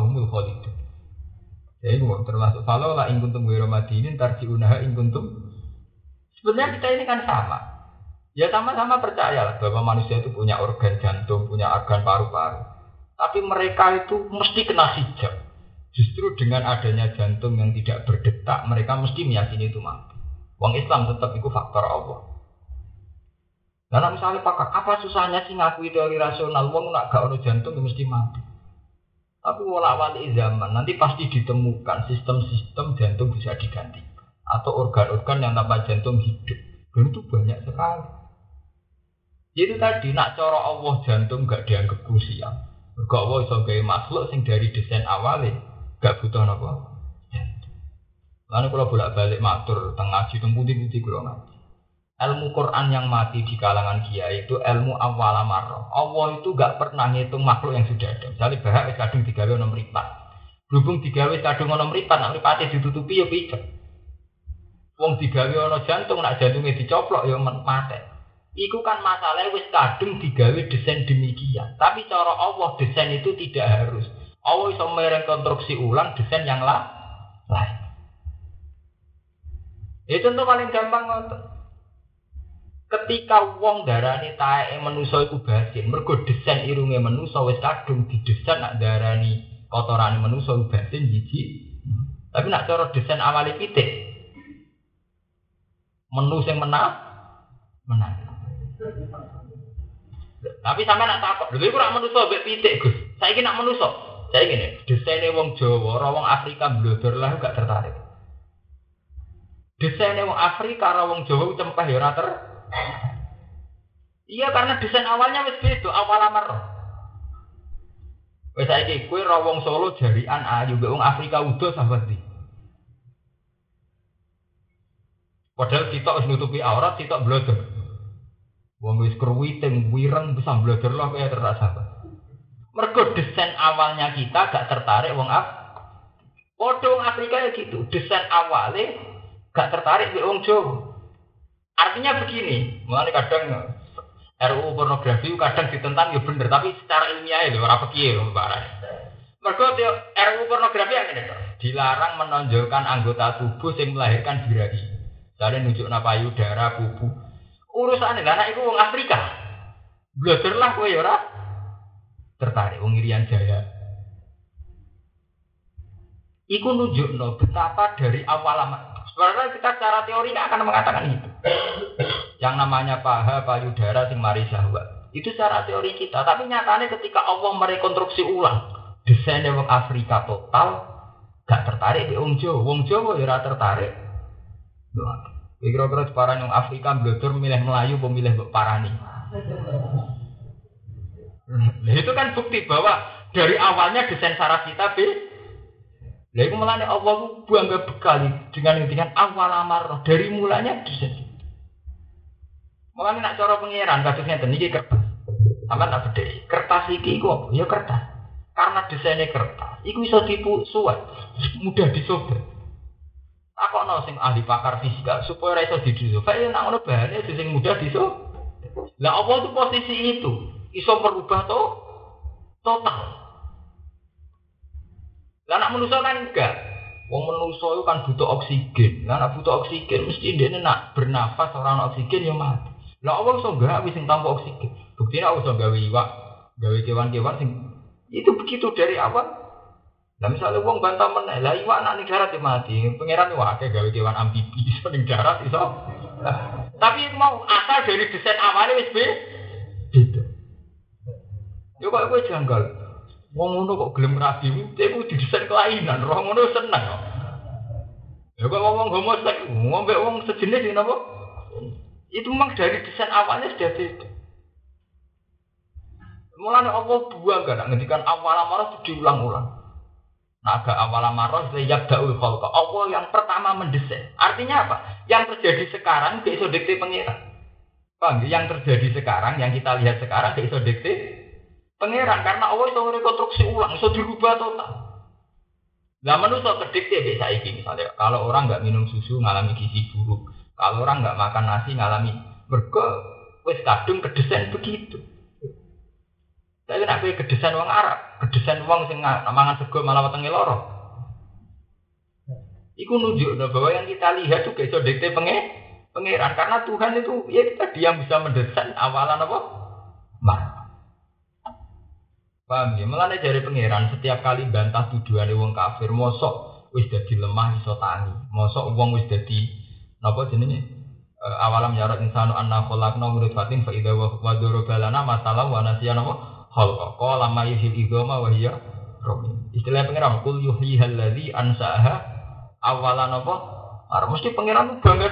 Jadi ya, termasuk kalau lah ingkuntum gue romadinin tarji unaha ingkuntum. Sebenarnya kita ini kan sama. Ya sama-sama percaya bahwa manusia itu punya organ jantung, punya organ paru-paru. Tapi mereka itu mesti kena hijab. Justru dengan adanya jantung yang tidak berdetak, mereka mesti meyakini itu mati. Wong Islam tetap itu faktor Allah. Nah, misalnya pakar, apa susahnya sih ngakui teori rasional? Wong nak gak ono jantung mesti mati. Tapi wala wali zaman nanti pasti ditemukan sistem-sistem jantung bisa diganti atau organ-organ yang tanpa jantung hidup. Dan itu banyak sekali. Itu tadi nak coro Allah jantung gak dianggap krusial. Gak Allah sebagai makhluk sing dari desain awalnya gak butuh apa. Lalu kalau bolak balik matur tengah ngaji teng ngaji ilmu Quran yang mati di kalangan kiai itu ilmu awal. Allah itu gak pernah ngitung makhluk yang sudah ada. Misalnya bahak wis kadung digawe ono mripat. Berhubung digawe kadung ono mripat, nak mripate ditutupi ya picek. Wong digawe ono jantung, nak jantungnya dicoplok ya mati. Iku kan masalahnya wis kadung digawe desain demikian. Tapi cara Allah desain itu tidak harus. Allah bisa merekonstruksi ulang desain yang lain. Itu contoh paling gampang ngotot. Ketika wong darani taeke manusa iku basin, mergo desain irunge manusa wis kadung didesain nak darani kotorane manusa basin jiji. Tapi nak cara desain awali pitik. Menu sing menang menang. Tapi sampai nak takut, lha iku rak manusa mbek pitik, Gus. Saiki nak manusa. Saiki ngene, desaine wong Jawa, ora wong Afrika blodor lah gak tertarik. Desaine wong Afrika ora wong Jawa cempeh ya Iya karena desain awalnya wis beda, awal amar. Wes saiki kowe ra wong Solo jarian ayu mbek wong Afrika udo sahabat di. Padahal kita harus nutupi aurat, kita blodor. Wong wis kruwiting, wireng bisa blodor lah kayak terasa. Mergo desain awalnya kita gak tertarik wong Af. Podong Afrika ya gitu, desain awalnya gak tertarik di wong Jawa. Artinya begini, mulai kadang RUU pornografi kadang ditentang ya bener, tapi secara ilmiah ya ora piye lho Mergo RUU pornografi yang ini dilarang menonjolkan anggota tubuh yang melahirkan birahi. Misalnya nunjuk payudara, bubu. Urusan ini, anak itu wong Afrika. Belajar lah ya ora tertarik wong Irian Jaya. Iku nunjuk no betapa dari awal lama Sebenarnya kita secara teori akan mengatakan itu. Yang namanya paha, payudara, sing mari syahwat. Itu secara teori kita. Tapi nyatanya ketika Allah merekonstruksi ulang desainnya wong Afrika total, gak tertarik di Wong Jawa. Wong Jawa ya tertarik. Kira-kira separah yang Afrika belajar milih Melayu, pemilih Parani. Nah, itu kan bukti bahwa dari awalnya desain saraf kita be Lah iku melane Allah ku bangga bekali dengan dengan awal amar dari mulanya bisa. Mulane nak cara pengiran kados ngeten iki kertas. Sampai tak. Kertas iki iku apa? Ya kertas. Karena desainnya kertas, iku bisa tipu suwet, mudah disobek. Aku no sing ahli pakar fisika supaya iso didisobek. Ya nak ngono bahane sing mudah disobek. Lah apa tuh posisi itu? Iso merubah to total. Lah anak manusia kan enggak. Wong manusia itu kan butuh oksigen. Lah anak butuh oksigen mesti dia nak bernafas orang oksigen ya mati. Lah Allah iso enggak wis sing tanpa oksigen. Buktinya Allah iso gawe iwak, gawe kewan-kewan sing itu begitu dari awal. Lah misalnya wong bantah meneh, lah iwak nak ning darat ya mati. Pangeran iwak akeh gawe kewan amfibi [laughs] iso ning darat iso. Tapi mau asal dari desain awalnya wis beda. Yo kok kowe janggal. Wong ngono kok gelem rabi, dia ku didesain kelainan, roh ngono seneng. Ya kok ngomong homoseks, ngombe wong sejenis ini apa? Itu memang dari desain awalnya sudah beda. Mulanya Allah buang gak ngendikan awal amarah itu diulang-ulang. Nah, agak awal amarah saya daul khalqa. Allah yang pertama mendesain. Artinya apa? Yang terjadi sekarang besok dikte pengira. Paham? Yang terjadi sekarang, yang kita lihat sekarang besok dikte Pangeran karena Allah itu rekonstruksi ulang, itu dirubah total. Lah manusia kedikte bisa iki misalnya kalau orang nggak minum susu ngalami gizi buruk, kalau orang nggak makan nasi ngalami mergo wis kadung kedesain begitu. Tapi nek kowe kedesain wong Arab, kedesain wong sing mangan sego malah wetenge loro. Iku nunjuk bahwa yang kita lihat juga iso dikte penge pangeran karena Tuhan itu ya yang bisa mendesain awalan apa? Mah. Paham ya? Mulane dari pangeran setiap kali bantah tuduhan wong kafir, mosok wis dadi lemah iso tangi. Mosok wong wis dadi napa jenenge? E, awalam yarat insanu anna khalaqna min fatin fa idza wa masalah wa nasiya napa? Khalqa. Qala ma yuhil idama wa hiya. Istilah pangeran kul yuhyi alladzi ansaha awalan apa? Arep mesti pangeran bangga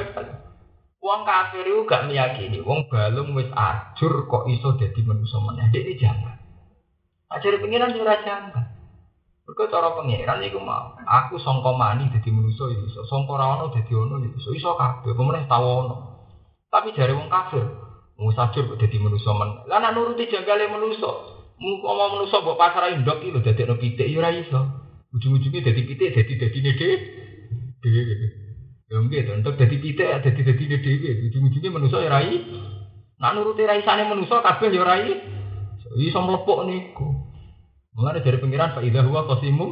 Wong kafir itu gak meyakini, wong balung wis ajur kok iso dadi manusa meneh. Dek jangan. Ajari pengiran juga jangan. Mereka cara pengiran itu mau. Aku songko mani jadi manusia itu iso. Songko rawono jadi ono itu iso. Iso kabeh. Ono. Tapi jari wong kafir. Mau sajur jadi manusia men. Lah nuruti janggalnya manusia. Mau manusia buat pasar indok itu jadi no pitik. Ya iso. Ujung-ujungnya jadi pitik jadi jadi nede. Ya gitu. Untuk jadi pitik jadi jadi nede. Ujung-ujungnya manusia ya rai. Nak nuruti raisane manusia kabeh ya rai. Iso melepok niku. Mulane dari pengiran Pak Ida huwa qasimu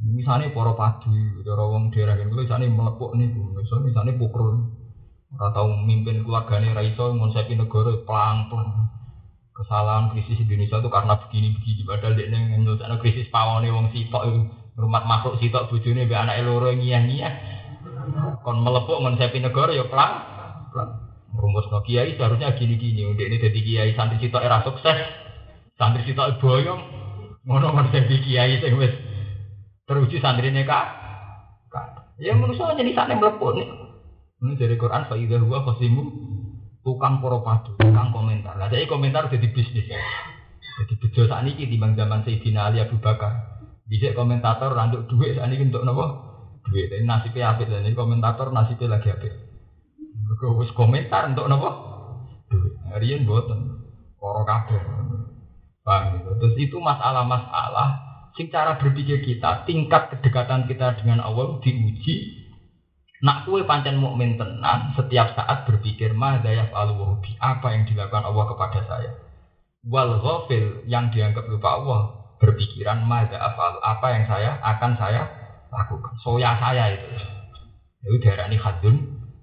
misalnya para padi, cara wong daerah kene misalnya melepok niku, misalnya misalnya pukul ora tau mimpin keluargane ra iso ngonsepi negara pelang-pelang. Kesalahan krisis Indonesia itu karena begini-begini padahal dia nyelesaikan krisis pawone wong sitok rumah makhluk sitok bojone mbek anake loro ngiyah-ngiyah. Kon melepok ngonsepi negara ya pelang. pelang. Rumus no kiai seharusnya gini-gini, untuk ini jadi kiai santri sitok era sukses, santri sitok boyong, ngono jadi kiai sing wis teruji santrine kak. Ya manusia di sana nih. Ini dari Quran fa idza huwa qasimu tukang poro padu, tukang komentar. Lah saya komentar jadi bisnis ya. Jadi bejo saat ini di zaman Sayyidina Ali Abu Bakar. Bisa komentator randuk duit saat ini untuk nopo? Duit. Ini nasibnya apik dan ini komentator nasibnya lagi apik. Wis komentar untuk napa? Duit. Riyen mboten. Ora kabeh. Paham gitu. Terus itu masalah-masalah sing cara berpikir kita, tingkat kedekatan kita dengan Allah diuji. Nak kue pancen mukmin tenan, setiap saat berpikir madza yaf'alu bi apa yang dilakukan Allah kepada saya. Wal ghafil yang dianggap lupa Allah berpikiran madza af'alu apa yang saya akan saya lakukan. Soya saya itu. Itu darah ini hadun,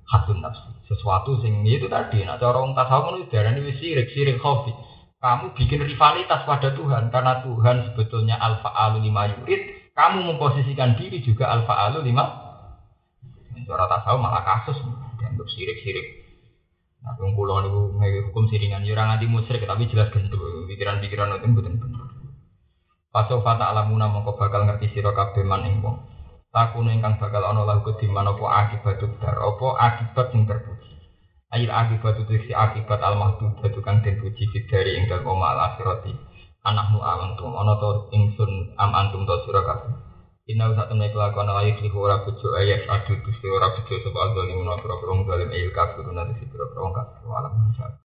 hadun nafsi. Sesuatu sing itu tadi. Nah, cara orang tasawuf itu darah ini sirik, sirik khafi. Kamu bikin rivalitas pada Tuhan karena Tuhan sebetulnya alfa alu lima yurid. Kamu memposisikan diri juga alfa alu lima. Cara tasawuf malah kasus dianggap sirik-sirik. Nah, yang pulau ini hukum siringan, ya orang anti musyrik, tapi jelas gendut. Pikiran-pikiran itu betul betul. Pasofa alamuna mongko bakal ngerti sira kabeh man ing wong. Takune ingkang bakal ana lahu kediman apa akibat dar apa akibat sing terpuji. Air akibat itu si akibat al mahdud kang den puji dari ing dalem oma al akhirati. Anakmu awantum ana to ingsun am antum to sira kabeh. Inna usah temen kelakuan layu lihu ora bojo ayat adu dusti ora bojo sebab zalim menurut orang zalim ayil kafirun nanti si orang kafir